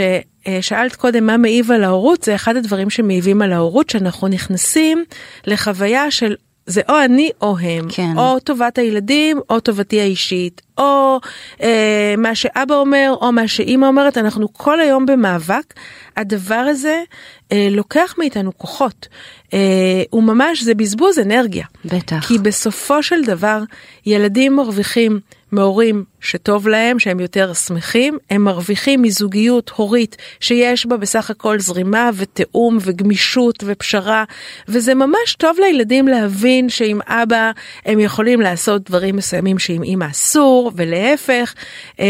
אה, שאלת קודם מה מעיב על ההורות, זה אחד הדברים שמעיבים על ההורות, שאנחנו נכנסים לחוויה של זה או אני או הם, כן. או טובת הילדים או טובתי האישית, או אה, מה שאבא אומר או מה שאימא אומרת, אנחנו כל היום במאבק. הדבר הזה אה, לוקח מאיתנו כוחות. אה, הוא ממש, זה בזבוז אנרגיה. בטח. כי בסופו של דבר ילדים מרוויחים מהורים שטוב להם, שהם יותר שמחים, הם מרוויחים מזוגיות הורית שיש בה בסך הכל זרימה ותיאום וגמישות ופשרה, וזה ממש טוב לילדים להבין שעם אבא הם יכולים לעשות דברים מסוימים שעם אמא אסור, ולהפך. אה,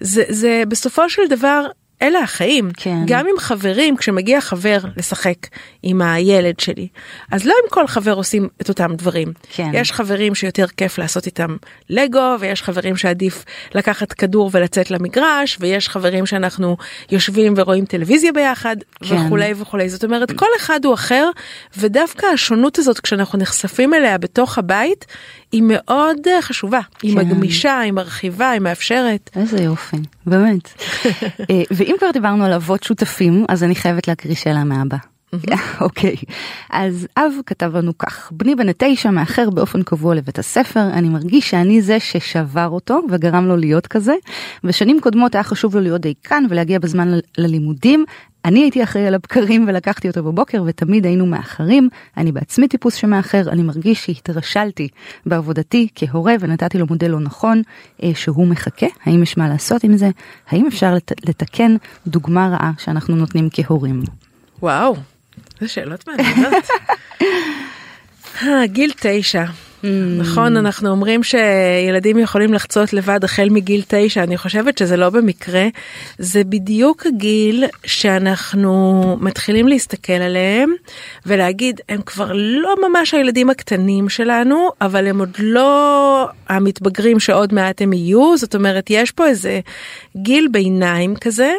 זה, זה בסופו של דבר אלה החיים. כן. גם עם חברים, כשמגיע חבר לשחק עם הילד שלי, אז לא עם כל חבר עושים את אותם דברים. כן. יש חברים שיותר כיף לעשות איתם לגו, ויש חברים שעדיף לקחת כדור ולצאת למגרש, ויש חברים שאנחנו יושבים ורואים טלוויזיה ביחד, כן. וכולי וכולי. זאת אומרת, כל אחד הוא אחר, ודווקא השונות הזאת, כשאנחנו נחשפים אליה בתוך הבית, היא מאוד אה, חשובה. כן. היא מגמישה, היא מרחיבה, היא מאפשרת. איזה יופי, באמת. אה, ואם כבר דיברנו על אבות שותפים, אז אני חייבת להקריא שאלה מאבא. אוקיי, אז אב כתב לנו כך, בני בן התשע מאחר באופן קבוע לבית הספר, אני מרגיש שאני זה ששבר אותו וגרם לו להיות כזה. בשנים קודמות היה חשוב לו להיות דייקן ולהגיע בזמן ללימודים. אני הייתי אחראי על הבקרים ולקחתי אותו בבוקר ותמיד היינו מאחרים. אני בעצמי טיפוס שמאחר, אני מרגיש שהתרשלתי בעבודתי כהורה ונתתי לו מודל לא נכון אה, שהוא מחכה. האם יש מה לעשות עם זה? האם אפשר לת- לתקן דוגמה רעה שאנחנו נותנים כהורים? וואו. זה שאלות מעניינות. אה, גיל תשע. Mm. נכון אנחנו אומרים שילדים יכולים לחצות לבד החל מגיל תשע אני חושבת שזה לא במקרה זה בדיוק הגיל שאנחנו מתחילים להסתכל עליהם ולהגיד הם כבר לא ממש הילדים הקטנים שלנו אבל הם עוד לא המתבגרים שעוד מעט הם יהיו זאת אומרת יש פה איזה גיל ביניים כזה.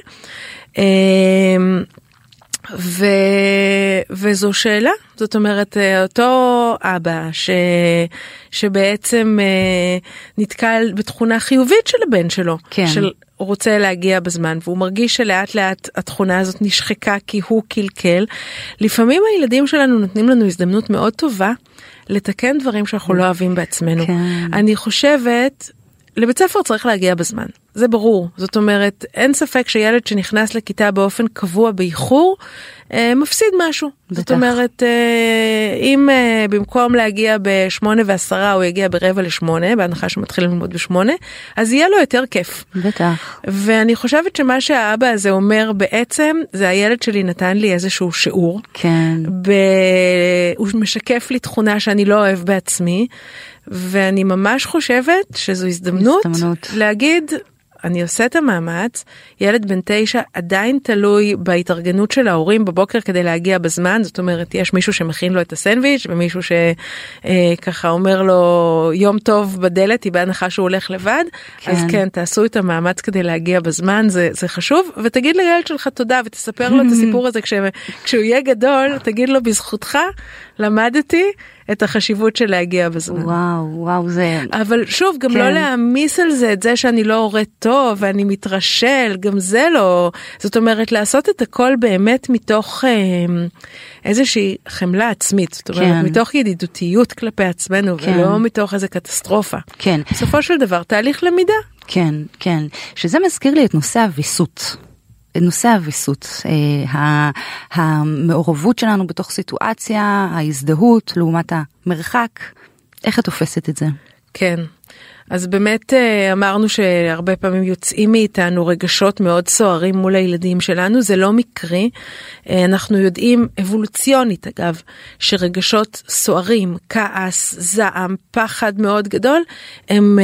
ו... וזו שאלה, זאת אומרת אותו אבא ש... שבעצם אה, נתקל בתכונה חיובית של הבן שלו, כן. של רוצה להגיע בזמן והוא מרגיש שלאט לאט התכונה הזאת נשחקה כי הוא קלקל. לפעמים הילדים שלנו נותנים לנו הזדמנות מאוד טובה לתקן דברים שאנחנו לא אוהבים בעצמנו. כן. אני חושבת לבית ספר צריך להגיע בזמן, זה ברור. זאת אומרת, אין ספק שילד שנכנס לכיתה באופן קבוע באיחור, אה, מפסיד משהו. בטח. זאת אומרת, אה, אם אה, במקום להגיע בשמונה ועשרה הוא יגיע ברבע לשמונה, בהנחה שמתחיל ללמוד בשמונה, אז יהיה לו יותר כיף. בטח. ואני חושבת שמה שהאבא הזה אומר בעצם, זה הילד שלי נתן לי איזשהו שיעור. כן. ב... הוא משקף לי תכונה שאני לא אוהב בעצמי. ואני ממש חושבת שזו הזדמנות, הזדמנות. להגיד אני עושה את המאמץ, ילד בן תשע עדיין תלוי בהתארגנות של ההורים בבוקר כדי להגיע בזמן, זאת אומרת יש מישהו שמכין לו את הסנדוויץ' ומישהו שככה אה, אומר לו יום טוב בדלת, היא בהנחה שהוא הולך לבד, כן. אז כן, תעשו את המאמץ כדי להגיע בזמן, זה, זה חשוב, ותגיד לילד שלך תודה ותספר לו את הסיפור הזה כש, כשהוא יהיה גדול, תגיד לו בזכותך למדתי את החשיבות של להגיע בזמן. וואו, וואו, זה... אבל שוב, גם לא כן. לא להעמיס על זה את זה שאני לא הורה טוב ואני מתרשל, גם זה לא... זאת אומרת, לעשות את הכל באמת מתוך אה, איזושהי חמלה עצמית. זאת אומרת, כן. מתוך ידידותיות כלפי עצמנו, כן. ולא מתוך איזה קטסטרופה. כן. בסופו של דבר, תהליך למידה. כן, כן. שזה מזכיר לי את נושא הוויסות. נושא הוויסות, אה, המעורבות שלנו בתוך סיטואציה, ההזדהות לעומת המרחק, איך את תופסת את זה? כן. אז באמת אה, אמרנו שהרבה פעמים יוצאים מאיתנו רגשות מאוד סוערים מול הילדים שלנו, זה לא מקרי. אה, אנחנו יודעים אבולוציונית אגב, שרגשות סוערים, כעס, זעם, פחד מאוד גדול, הם,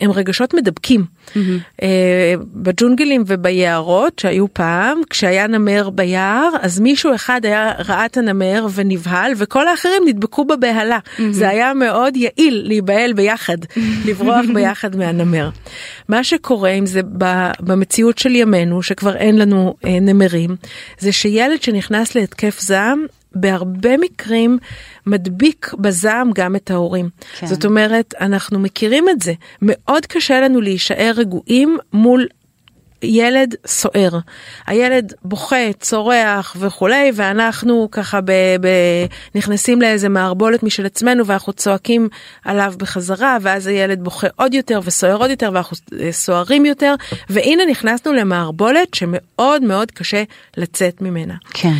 הם רגשות מדבקים. Mm-hmm. בג'ונגלים וביערות שהיו פעם, כשהיה נמר ביער, אז מישהו אחד היה ראה את הנמר ונבהל, וכל האחרים נדבקו בבהלה. Mm-hmm. זה היה מאוד יעיל להיבהל ביחד, לברוח ביחד מהנמר. מה שקורה עם זה במציאות של ימינו, שכבר אין לנו אה, נמרים, זה שילד שנכנס להתקף זעם, בהרבה מקרים מדביק בזעם גם את ההורים. כן. זאת אומרת, אנחנו מכירים את זה. מאוד קשה לנו להישאר רגועים מול ילד סוער. הילד בוכה, צורח וכולי, ואנחנו ככה ב, ב, נכנסים לאיזה מערבולת משל עצמנו ואנחנו צועקים עליו בחזרה, ואז הילד בוכה עוד יותר וסוער עוד יותר ואנחנו סוערים יותר, והנה נכנסנו למערבולת שמאוד מאוד קשה לצאת ממנה. כן.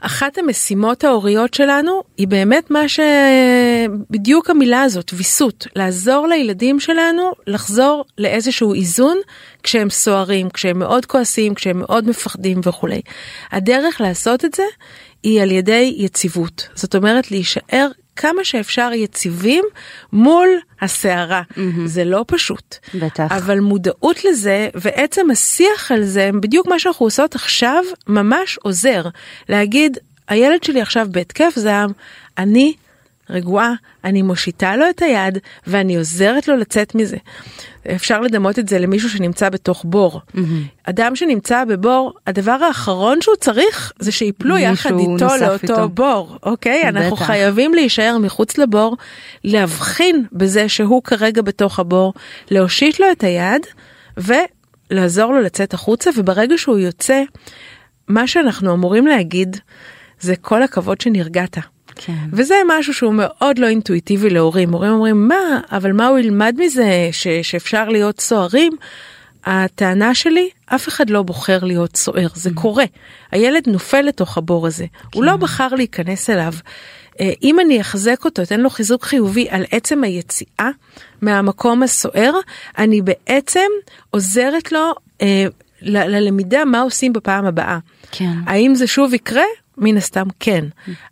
אחת המשימות ההוריות שלנו היא באמת מה ש... בדיוק המילה הזאת, ויסות. לעזור לילדים שלנו לחזור לאיזשהו איזון כשהם סוערים, כשהם מאוד כועסים, כשהם מאוד מפחדים וכולי. הדרך לעשות את זה היא על ידי יציבות. זאת אומרת להישאר כמה שאפשר יציבים מול הסערה. Mm-hmm. זה לא פשוט. בטח. אבל מודעות לזה ועצם השיח על זה, בדיוק מה שאנחנו עושות עכשיו, ממש עוזר. להגיד, הילד שלי עכשיו בהתקף זעם, אני רגועה, אני מושיטה לו את היד ואני עוזרת לו לצאת מזה. אפשר לדמות את זה למישהו שנמצא בתוך בור. Mm-hmm. אדם שנמצא בבור, הדבר האחרון שהוא צריך זה שיפלו יחד איתו לאותו איתו. בור, אוקיי? בטח. אנחנו חייבים להישאר מחוץ לבור, להבחין בזה שהוא כרגע בתוך הבור, להושיט לו את היד ולעזור לו לצאת החוצה, וברגע שהוא יוצא, מה שאנחנו אמורים להגיד זה כל הכבוד שנרגעת. כן. וזה משהו שהוא מאוד לא אינטואיטיבי להורים. הורים אומרים, מה, אבל מה הוא ילמד מזה ש, שאפשר להיות סוערים? הטענה שלי, אף אחד לא בוחר להיות סוער, זה mm. קורה. הילד נופל לתוך הבור הזה, כן. הוא לא כן. בחר להיכנס אליו. אה, אם אני אחזק אותו, אתן לו חיזוק חיובי על עצם היציאה מהמקום הסוער, אני בעצם עוזרת לו אה, ללמידה מה עושים בפעם הבאה. כן. האם זה שוב יקרה? מן הסתם כן.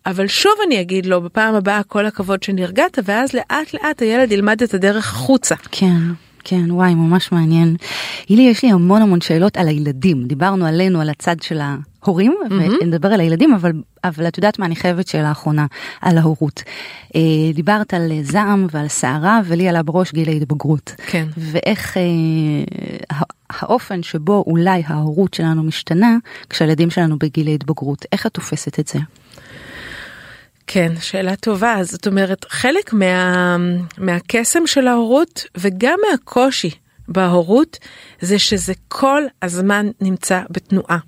אבל שוב אני אגיד לו בפעם הבאה כל הכבוד שנרגעת ואז לאט לאט הילד ילמד את הדרך החוצה. כן. כן, וואי, ממש מעניין. הילי, יש לי המון המון שאלות על הילדים. דיברנו עלינו, על הצד של ההורים, mm-hmm. ונדבר על הילדים, אבל, אבל את יודעת מה, אני חייבת שאלה אחרונה על ההורות. אה, דיברת על זעם ועל סערה, ולי עלה בראש גיל ההתבגרות. כן. ואיך אה, האופן שבו אולי ההורות שלנו משתנה, כשהילדים שלנו בגיל ההתבגרות. איך את תופסת את זה? כן, שאלה טובה. זאת אומרת, חלק מה, מהקסם של ההורות וגם מהקושי בהורות זה שזה כל הזמן נמצא בתנועה.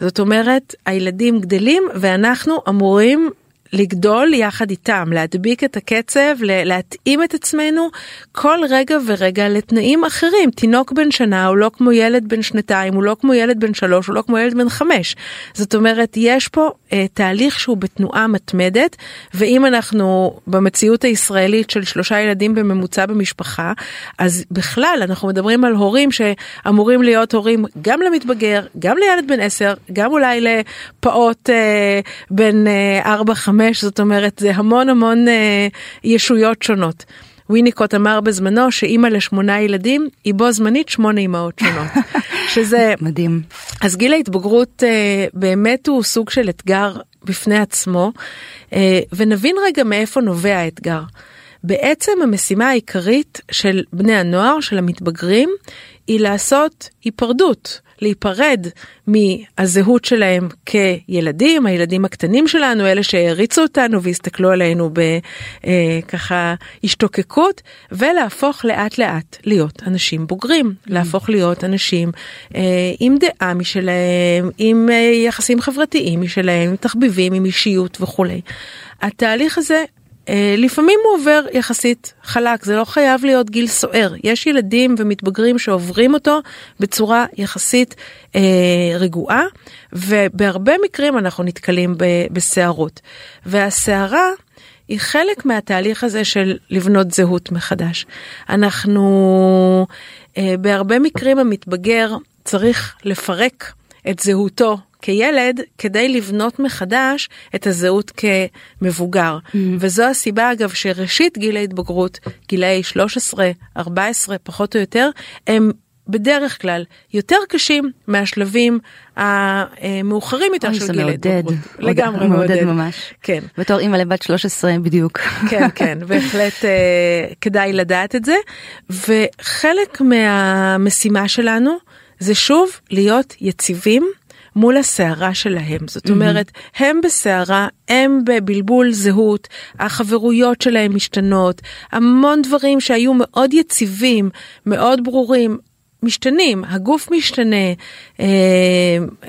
זאת אומרת, הילדים גדלים ואנחנו אמורים לגדול יחד איתם, להדביק את הקצב, להתאים את עצמנו כל רגע ורגע לתנאים אחרים. תינוק בן שנה הוא לא כמו ילד בן שנתיים, הוא לא כמו ילד בן שלוש, הוא לא כמו ילד בן חמש. זאת אומרת, יש פה אה, תהליך שהוא בתנועה מתמדת, ואם אנחנו במציאות הישראלית של שלושה ילדים בממוצע במשפחה, אז בכלל אנחנו מדברים על הורים שאמורים להיות הורים גם למתבגר, גם לילד בן עשר, גם אולי לפעוט אה, בן אה, ארבע, חמש. חמש, זאת אומרת זה המון המון אה, ישויות שונות. וויניקוט אמר בזמנו שאימא לשמונה ילדים היא בו זמנית שמונה אימהות שונות. שזה מדהים. אז גיל ההתבגרות אה, באמת הוא סוג של אתגר בפני עצמו, אה, ונבין רגע מאיפה נובע האתגר. בעצם המשימה העיקרית של בני הנוער, של המתבגרים, היא לעשות היפרדות, להיפרד מהזהות שלהם כילדים, הילדים הקטנים שלנו, אלה שהעריצו אותנו והסתכלו עלינו בככה אה, השתוקקות, ולהפוך לאט לאט להיות אנשים בוגרים, להפוך להיות אנשים אה, עם דעה משלהם, עם אה, יחסים חברתיים משלהם, עם תחביבים, עם אישיות וכולי. התהליך הזה לפעמים הוא עובר יחסית חלק, זה לא חייב להיות גיל סוער. יש ילדים ומתבגרים שעוברים אותו בצורה יחסית אה, רגועה, ובהרבה מקרים אנחנו נתקלים בסערות. והסערה היא חלק מהתהליך הזה של לבנות זהות מחדש. אנחנו, אה, בהרבה מקרים המתבגר צריך לפרק את זהותו כילד כדי לבנות מחדש את הזהות כמבוגר. Mm-hmm. וזו הסיבה אגב שראשית גיל ההתבגרות, גילאי 13, 14 פחות או יותר, הם בדרך כלל יותר קשים מהשלבים המאוחרים יותר של גיל ההתבגרות. לגמרי מעודד. מעודד ממש. כן. בתור אימא לבת 13 בדיוק. כן, כן, בהחלט אה, כדאי לדעת את זה. וחלק מהמשימה שלנו זה שוב להיות יציבים. מול הסערה שלהם. זאת אומרת, mm-hmm. הם בסערה, הם בבלבול זהות, החברויות שלהם משתנות, המון דברים שהיו מאוד יציבים, מאוד ברורים, משתנים, הגוף משתנה, אה,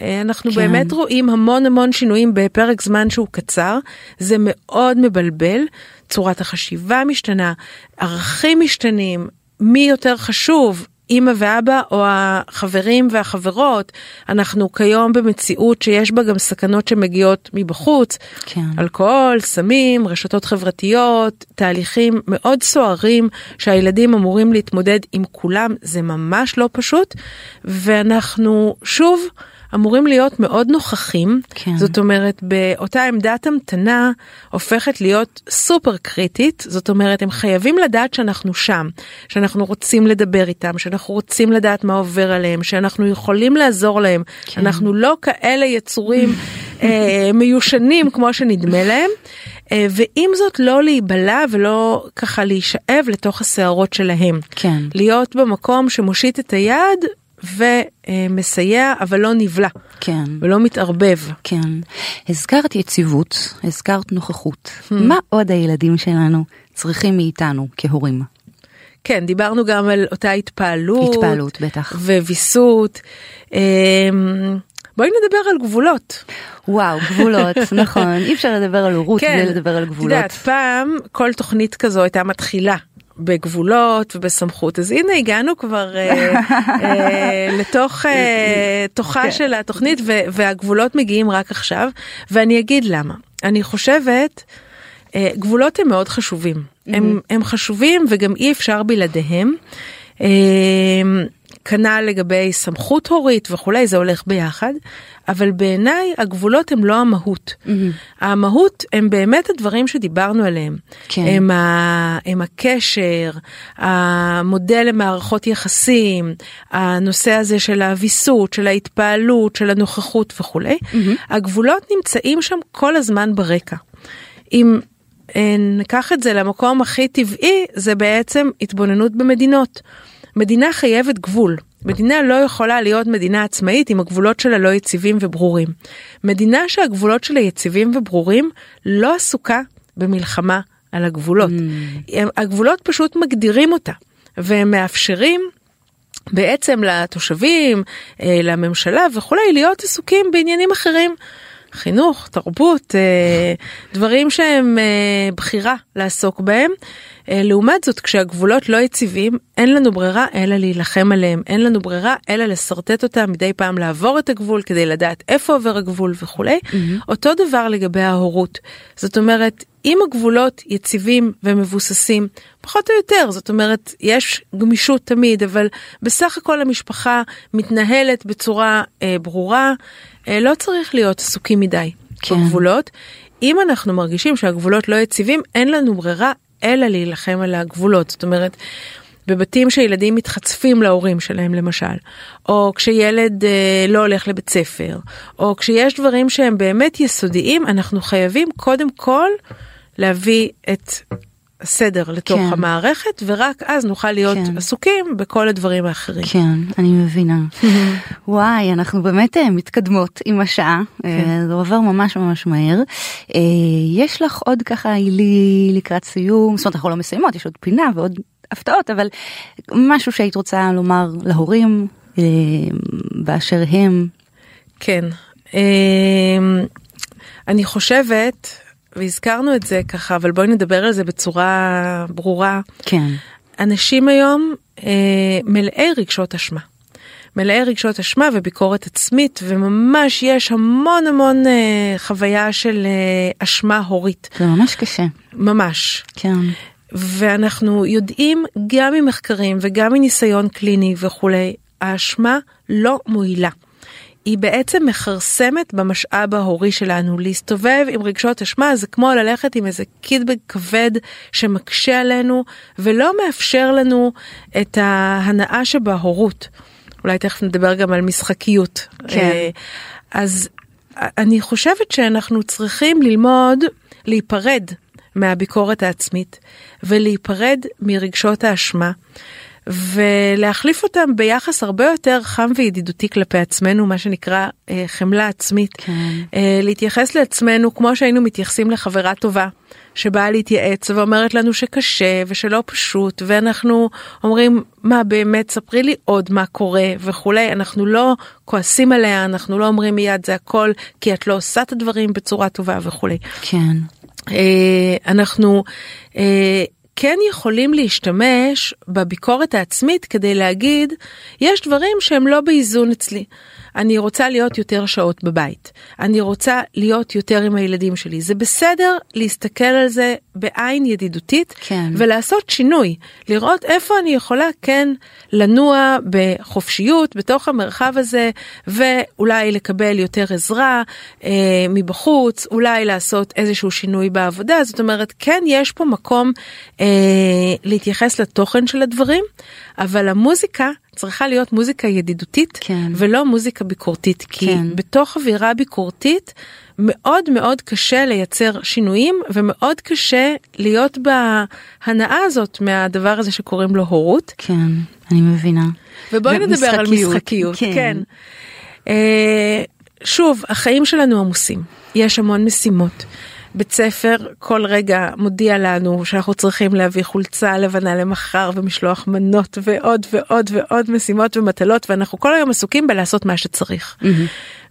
אה, אנחנו כן. באמת רואים המון המון שינויים בפרק זמן שהוא קצר, זה מאוד מבלבל, צורת החשיבה משתנה, ערכים משתנים, מי יותר חשוב, אימא ואבא או החברים והחברות. אנחנו כיום במציאות שיש בה גם סכנות שמגיעות מבחוץ. כן. אלכוהול, סמים, רשתות חברתיות, תהליכים מאוד סוערים שהילדים אמורים להתמודד עם כולם. זה ממש לא פשוט. ואנחנו שוב אמורים להיות מאוד נוכחים. כן. זאת אומרת, באותה עמדת המתנה הופכת להיות סופר קריטית. זאת אומרת, הם חייבים לדעת שאנחנו שם, שאנחנו רוצים לדבר איתם, שאנחנו רוצים לדעת מה עובר עליהם, שאנחנו יכולים לעזור להם. כן. אנחנו לא כאלה יצורים אה, מיושנים כמו שנדמה להם. אה, ועם זאת לא להיבלע ולא ככה להישאב לתוך הסערות שלהם. כן. להיות במקום שמושיט את היד ומסייע אבל לא נבלע. כן. ולא מתערבב. כן. הזכרת יציבות, הזכרת נוכחות. Hmm. מה עוד הילדים שלנו צריכים מאיתנו כהורים? כן, דיברנו גם על אותה התפעלות. התפעלות, בטח. וויסות. אמ, בואי נדבר על גבולות. וואו, גבולות, נכון, אי אפשר לדבר על הורות כן, בלי לדבר על גבולות. את יודעת, פעם כל תוכנית כזו הייתה מתחילה בגבולות ובסמכות אז הנה הגענו כבר אה, אה, לתוך אה, תוכה כן. של התוכנית והגבולות מגיעים רק עכשיו ואני אגיד למה אני חושבת אה, גבולות הם מאוד חשובים mm-hmm. הם, הם חשובים וגם אי אפשר בלעדיהם. כנ"ל לגבי סמכות הורית וכולי זה הולך ביחד אבל בעיניי הגבולות הם לא המהות. Mm-hmm. המהות הם באמת הדברים שדיברנו עליהם. כן. הם, ה, הם הקשר, המודל למערכות יחסים, הנושא הזה של הוויסות, של ההתפעלות, של הנוכחות וכולי. Mm-hmm. הגבולות נמצאים שם כל הזמן ברקע. אם אה, ניקח את זה למקום הכי טבעי, זה בעצם התבוננות במדינות. מדינה חייבת גבול. מדינה לא יכולה להיות מדינה עצמאית אם הגבולות שלה לא יציבים וברורים. מדינה שהגבולות שלה יציבים וברורים לא עסוקה במלחמה על הגבולות. Mm. הגבולות פשוט מגדירים אותה והם מאפשרים בעצם לתושבים, אה, לממשלה וכולי להיות עסוקים בעניינים אחרים. חינוך, תרבות, אה, דברים שהם אה, בחירה לעסוק בהם. אה, לעומת זאת, כשהגבולות לא יציבים, אין לנו ברירה אלא להילחם עליהם, אין לנו ברירה אלא לשרטט אותם מדי פעם לעבור את הגבול כדי לדעת איפה עובר הגבול וכולי. Mm-hmm. אותו דבר לגבי ההורות. זאת אומרת, אם הגבולות יציבים ומבוססים, פחות או יותר, זאת אומרת, יש גמישות תמיד, אבל בסך הכל המשפחה מתנהלת בצורה אה, ברורה, אה, לא צריך להיות עסוקים מדי כן. בגבולות. אם אנחנו מרגישים שהגבולות לא יציבים, אין לנו ברירה אלא להילחם על הגבולות. זאת אומרת, בבתים שילדים מתחצפים להורים שלהם למשל, או כשילד אה, לא הולך לבית ספר, או כשיש דברים שהם באמת יסודיים, אנחנו חייבים קודם כל להביא את סדר לתוך כן. המערכת ורק אז נוכל להיות כן. עסוקים בכל הדברים האחרים. כן, אני מבינה. וואי, אנחנו באמת uh, מתקדמות עם השעה, כן. uh, זה עובר ממש ממש מהר. Uh, יש לך עוד ככה הילי לקראת סיום, זאת אומרת אנחנו לא מסיימות, יש עוד פינה ועוד הפתעות, אבל משהו שהיית רוצה לומר להורים uh, באשר הם. כן, uh, אני חושבת והזכרנו את זה ככה, אבל בואי נדבר על זה בצורה ברורה. כן. אנשים היום אה, מלאי רגשות אשמה. מלאי רגשות אשמה וביקורת עצמית, וממש יש המון המון אה, חוויה של אה, אשמה הורית. זה ממש קשה. ממש. כן. ואנחנו יודעים גם ממחקרים וגם מניסיון קליני וכולי, האשמה לא מועילה. היא בעצם מכרסמת במשאב ההורי שלנו. להסתובב עם רגשות אשמה זה כמו ללכת עם איזה קידבג כבד שמקשה עלינו ולא מאפשר לנו את ההנאה שבהורות. אולי תכף נדבר גם על משחקיות. כן. אה, אז אני חושבת שאנחנו צריכים ללמוד להיפרד מהביקורת העצמית ולהיפרד מרגשות האשמה. ולהחליף אותם ביחס הרבה יותר חם וידידותי כלפי עצמנו, מה שנקרא אה, חמלה עצמית. כן. אה, להתייחס לעצמנו כמו שהיינו מתייחסים לחברה טובה. שבאה להתייעץ ואומרת לנו שקשה ושלא פשוט ואנחנו אומרים מה באמת ספרי לי עוד מה קורה וכולי אנחנו לא כועסים עליה אנחנו לא אומרים מיד זה הכל כי את לא עושה את הדברים בצורה טובה וכולי. כן. אה, אנחנו אה, כן יכולים להשתמש בביקורת העצמית כדי להגיד, יש דברים שהם לא באיזון אצלי. אני רוצה להיות יותר שעות בבית. אני רוצה להיות יותר עם הילדים שלי. זה בסדר להסתכל על זה בעין ידידותית כן. ולעשות שינוי. לראות איפה אני יכולה כן לנוע בחופשיות בתוך המרחב הזה ואולי לקבל יותר עזרה אה, מבחוץ, אולי לעשות איזשהו שינוי בעבודה. זאת אומרת, כן יש פה מקום אה, להתייחס לתוכן של הדברים, אבל המוזיקה צריכה להיות מוזיקה ידידותית כן. ולא מוזיקה ביקורתית כי כן. בתוך אווירה ביקורתית מאוד מאוד קשה לייצר שינויים ומאוד קשה להיות בהנאה הזאת מהדבר הזה שקוראים לו הורות. כן, אני מבינה. ובואי נדבר על משחקיות. כן. כן. אה, שוב, החיים שלנו עמוסים, יש המון משימות. בית ספר כל רגע מודיע לנו שאנחנו צריכים להביא חולצה לבנה למחר ומשלוח מנות ועוד ועוד ועוד משימות ומטלות ואנחנו כל היום עסוקים בלעשות מה שצריך. Mm-hmm.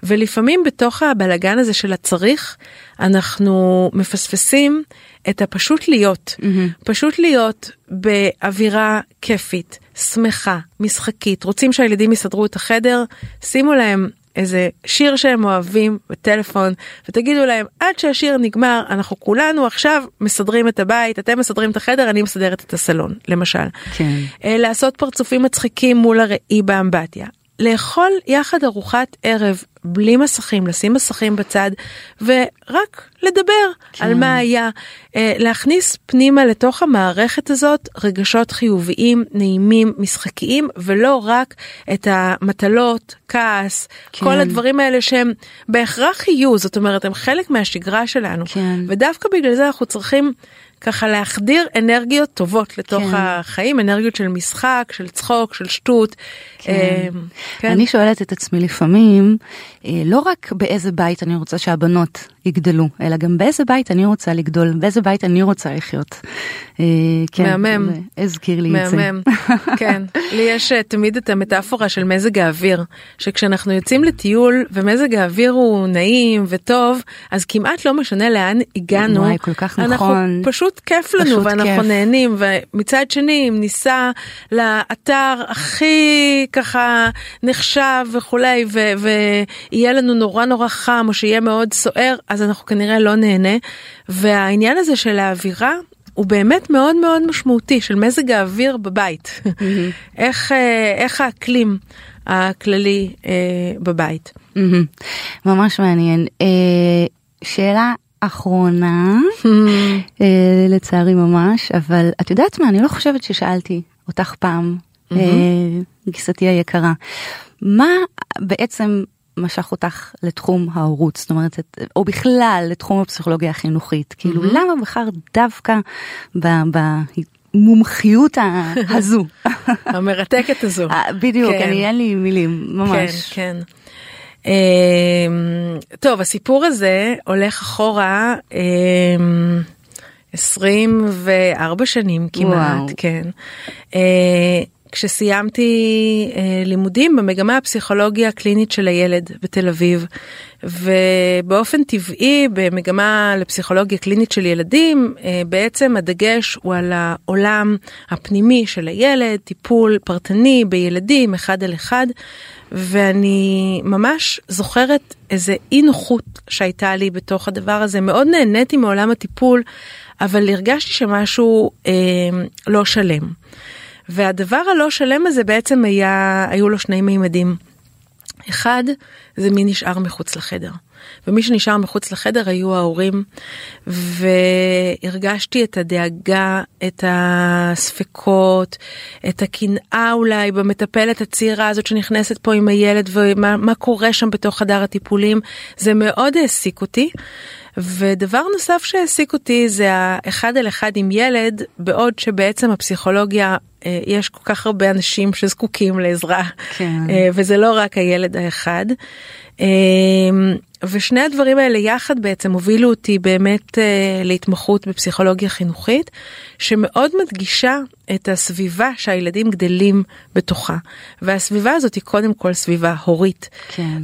ולפעמים בתוך הבלגן הזה של הצריך אנחנו מפספסים את הפשוט להיות, mm-hmm. פשוט להיות באווירה כיפית, שמחה, משחקית, רוצים שהילדים יסדרו את החדר, שימו להם איזה שיר שהם אוהבים בטלפון ותגידו להם עד שהשיר נגמר אנחנו כולנו עכשיו מסדרים את הבית אתם מסדרים את החדר אני מסדרת את הסלון למשל. כן. אה, לעשות פרצופים מצחיקים מול הראי באמבטיה. לאכול יחד ארוחת ערב בלי מסכים, לשים מסכים בצד ורק לדבר כן. על מה היה, אה, להכניס פנימה לתוך המערכת הזאת רגשות חיוביים, נעימים, משחקיים, ולא רק את המטלות, כעס, כן. כל הדברים האלה שהם בהכרח יהיו, זאת אומרת הם חלק מהשגרה שלנו, כן. ודווקא בגלל זה אנחנו צריכים ככה להחדיר אנרגיות טובות לתוך כן. החיים, אנרגיות של משחק, של צחוק, של שטות. כן. אה, כן. אני שואלת את עצמי לפעמים, אה, לא רק באיזה בית אני רוצה שהבנות יגדלו, אלא גם באיזה בית אני רוצה לגדול, באיזה בית אני רוצה לחיות. אה, כן, מהמם. הזכיר לי את זה. מהמם, כן. לי יש תמיד את המטאפורה של מזג האוויר, שכשאנחנו יוצאים לטיול ומזג האוויר הוא נעים וטוב, אז כמעט לא משנה לאן הגענו. וואי, כל כך נכון. אנחנו פשוט כיף לנו פשוט ואנחנו כיף. נהנים, ומצד שני אם ניסע לאתר הכי ככה נחשב וכולי, ויהיה לנו נורא נורא חם או שיהיה מאוד סוער, אז אנחנו כנראה לא נהנה. והעניין הזה של האווירה הוא באמת מאוד מאוד משמעותי של מזג האוויר בבית. איך, אה, איך האקלים הכללי אה, בבית. ממש מעניין. אה, שאלה אחרונה, לצערי ממש, אבל את יודעת מה, אני לא חושבת ששאלתי אותך פעם, גיסתי היקרה, מה בעצם משך אותך לתחום ההורות, זאת אומרת, או בכלל לתחום הפסיכולוגיה החינוכית, כאילו למה בחר דווקא במומחיות הזו? המרתקת הזו. בדיוק, אני אין לי מילים, ממש. כן, כן. טוב, הסיפור הזה הולך אחורה 24 שנים כמעט, וואו. כן. כשסיימתי אה, לימודים במגמה הפסיכולוגיה הקלינית של הילד בתל אביב ובאופן טבעי במגמה לפסיכולוגיה קלינית של ילדים אה, בעצם הדגש הוא על העולם הפנימי של הילד טיפול פרטני בילדים אחד על אחד ואני ממש זוכרת איזה אי נוחות שהייתה לי בתוך הדבר הזה מאוד נהניתי מעולם הטיפול אבל הרגשתי שמשהו אה, לא שלם. והדבר הלא שלם הזה בעצם היה, היו לו שני מימדים. אחד, זה מי נשאר מחוץ לחדר. ומי שנשאר מחוץ לחדר היו ההורים, והרגשתי את הדאגה, את הספקות, את הקנאה אולי במטפלת הצעירה הזאת שנכנסת פה עם הילד ומה קורה שם בתוך חדר הטיפולים, זה מאוד העסיק אותי. ודבר נוסף שהעסיק אותי זה האחד על אחד עם ילד, בעוד שבעצם הפסיכולוגיה, יש כל כך הרבה אנשים שזקוקים לעזרה, כן. אה, וזה לא רק הילד האחד. אה, ושני הדברים האלה יחד בעצם הובילו אותי באמת להתמחות בפסיכולוגיה חינוכית, שמאוד מדגישה את הסביבה שהילדים גדלים בתוכה. והסביבה הזאת היא קודם כל סביבה הורית. כן.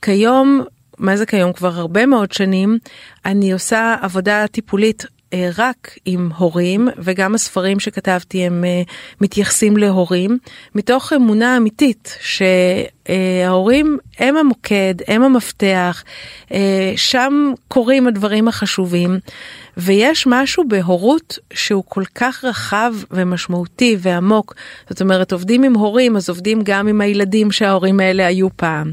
וכיום מה זה כיום כבר הרבה מאוד שנים אני עושה עבודה טיפולית אה, רק עם הורים וגם הספרים שכתבתי הם אה, מתייחסים להורים. מתוך אמונה אמיתית שההורים הם המוקד הם המפתח אה, שם קורים הדברים החשובים ויש משהו בהורות שהוא כל כך רחב ומשמעותי ועמוק. זאת אומרת עובדים עם הורים אז עובדים גם עם הילדים שההורים האלה היו פעם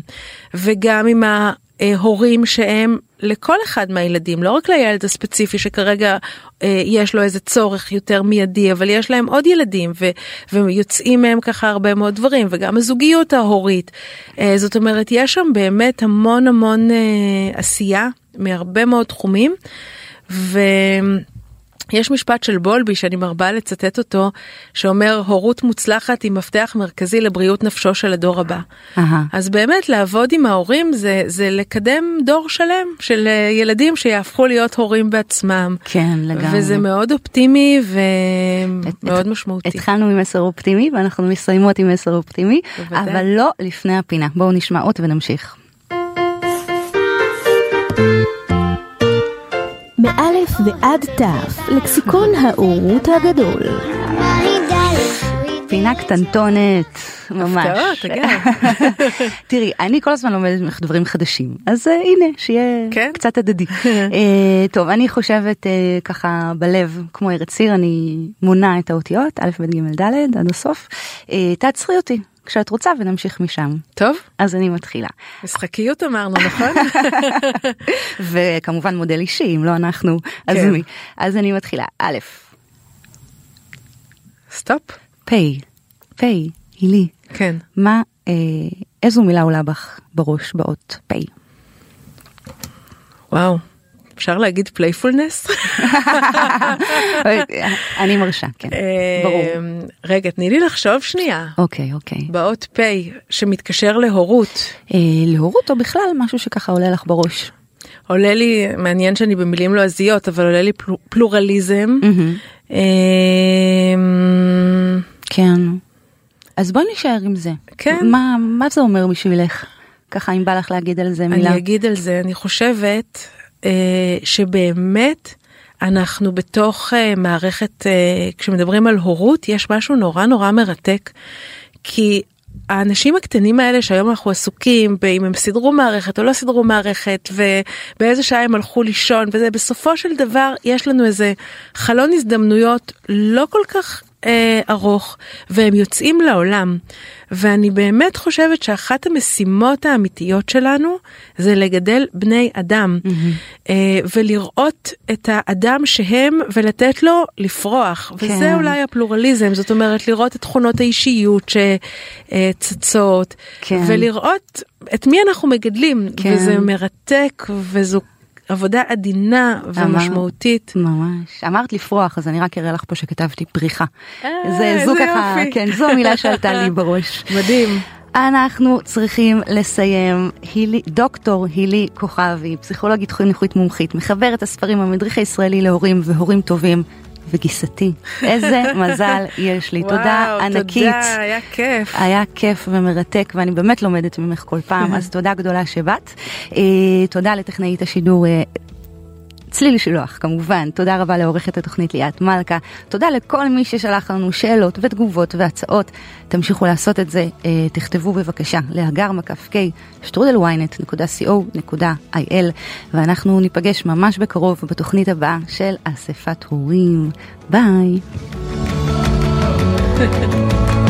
וגם עם ה... אה, הורים שהם לכל אחד מהילדים, לא רק לילד הספציפי שכרגע אה, יש לו איזה צורך יותר מיידי, אבל יש להם עוד ילדים ו, ויוצאים מהם ככה הרבה מאוד דברים, וגם הזוגיות ההורית. אה, זאת אומרת, יש שם באמת המון המון אה, עשייה מהרבה מאוד תחומים. ו... יש משפט של בולבי שאני מרבה לצטט אותו שאומר הורות מוצלחת היא מפתח מרכזי לבריאות נפשו של הדור הבא. Aha. אז באמת לעבוד עם ההורים זה זה לקדם דור שלם של אה, ילדים שיהפכו להיות הורים בעצמם. כן לגמרי. וזה מאוד אופטימי ומאוד משמעותי. התחלנו עם מסר אופטימי ואנחנו מסיימות עם מסר אופטימי בוודאי. אבל לא לפני הפינה בואו נשמע עוד ונמשיך. מאלף ועד תף, לקסיקון האורות הגדול. פינה קטנטונת, ממש. הפתעות, אגב. תראי, אני כל הזמן לומדת ממך דברים חדשים, אז uh, הנה, שיהיה כן? קצת הדדי. uh, טוב, אני חושבת uh, ככה בלב, כמו ארץ סיר, אני מונה את האותיות, א', ב', ג', ד', עד הסוף. Uh, תעצרי אותי, כשאת רוצה ונמשיך משם. טוב. אז אני מתחילה. משחקיות אמרנו, נכון? וכמובן מודל אישי, אם לא אנחנו, אז כן. מי. אז אני מתחילה. א', stop. פ', פ', הילי. כן. מה, אה, איזו מילה עולה בך בראש באות פ'? וואו. אפשר להגיד playfulness? אני מרשה, כן, ברור. אמ, רגע, תני לי לחשוב שנייה. אוקיי, אוקיי. באות פ' שמתקשר להורות. אה, להורות או בכלל משהו שככה עולה לך בראש? עולה לי, מעניין שאני במילים לועזיות, אבל עולה לי פלורליזם. אמ, כן. אז בואי נשאר עם זה. כן. מה, מה זה אומר בשבילך? ככה אם בא לך להגיד על זה מילה. אני אגיד על זה, אני חושבת אה, שבאמת אנחנו בתוך אה, מערכת, אה, כשמדברים על הורות, יש משהו נורא נורא מרתק, כי האנשים הקטנים האלה שהיום אנחנו עסוקים באם הם סידרו מערכת או לא סידרו מערכת ובאיזה שעה הם הלכו לישון וזה בסופו של דבר יש לנו איזה חלון הזדמנויות לא כל כך אה, ארוך והם יוצאים לעולם. ואני באמת חושבת שאחת המשימות האמיתיות שלנו זה לגדל בני אדם mm-hmm. אה, ולראות את האדם שהם ולתת לו לפרוח כן. וזה אולי הפלורליזם זאת אומרת לראות את תכונות האישיות שצצות כן. ולראות את מי אנחנו מגדלים כן. וזה מרתק וזו עבודה עדינה ומשמעותית. ממש. אמרת לפרוח, אז אני רק אראה לך פה שכתבתי פריחה. אה, זה, זו ככה, כן, זו המילה שעלתה לי בראש. מדהים. אנחנו צריכים לסיים. הילי, דוקטור הילי כוכבי, פסיכולוגית חינוכית מומחית, מחברת הספרים המדריך הישראלי להורים והורים טובים. וגיסתי, איזה מזל יש לי, וואו, תודה ענקית. תודה, היה כיף. היה כיף ומרתק ואני באמת לומדת ממך כל פעם, אז תודה גדולה שבאת. אה, תודה לטכנאית השידור אה, צליל שילוח כמובן, תודה רבה לעורכת התוכנית ליאת מלכה, תודה לכל מי ששלח לנו שאלות ותגובות והצעות, תמשיכו לעשות את זה, אה, תכתבו בבקשה להגר מקף k שטרודלוויינט.co.il ואנחנו ניפגש ממש בקרוב בתוכנית הבאה של אספת הורים, ביי.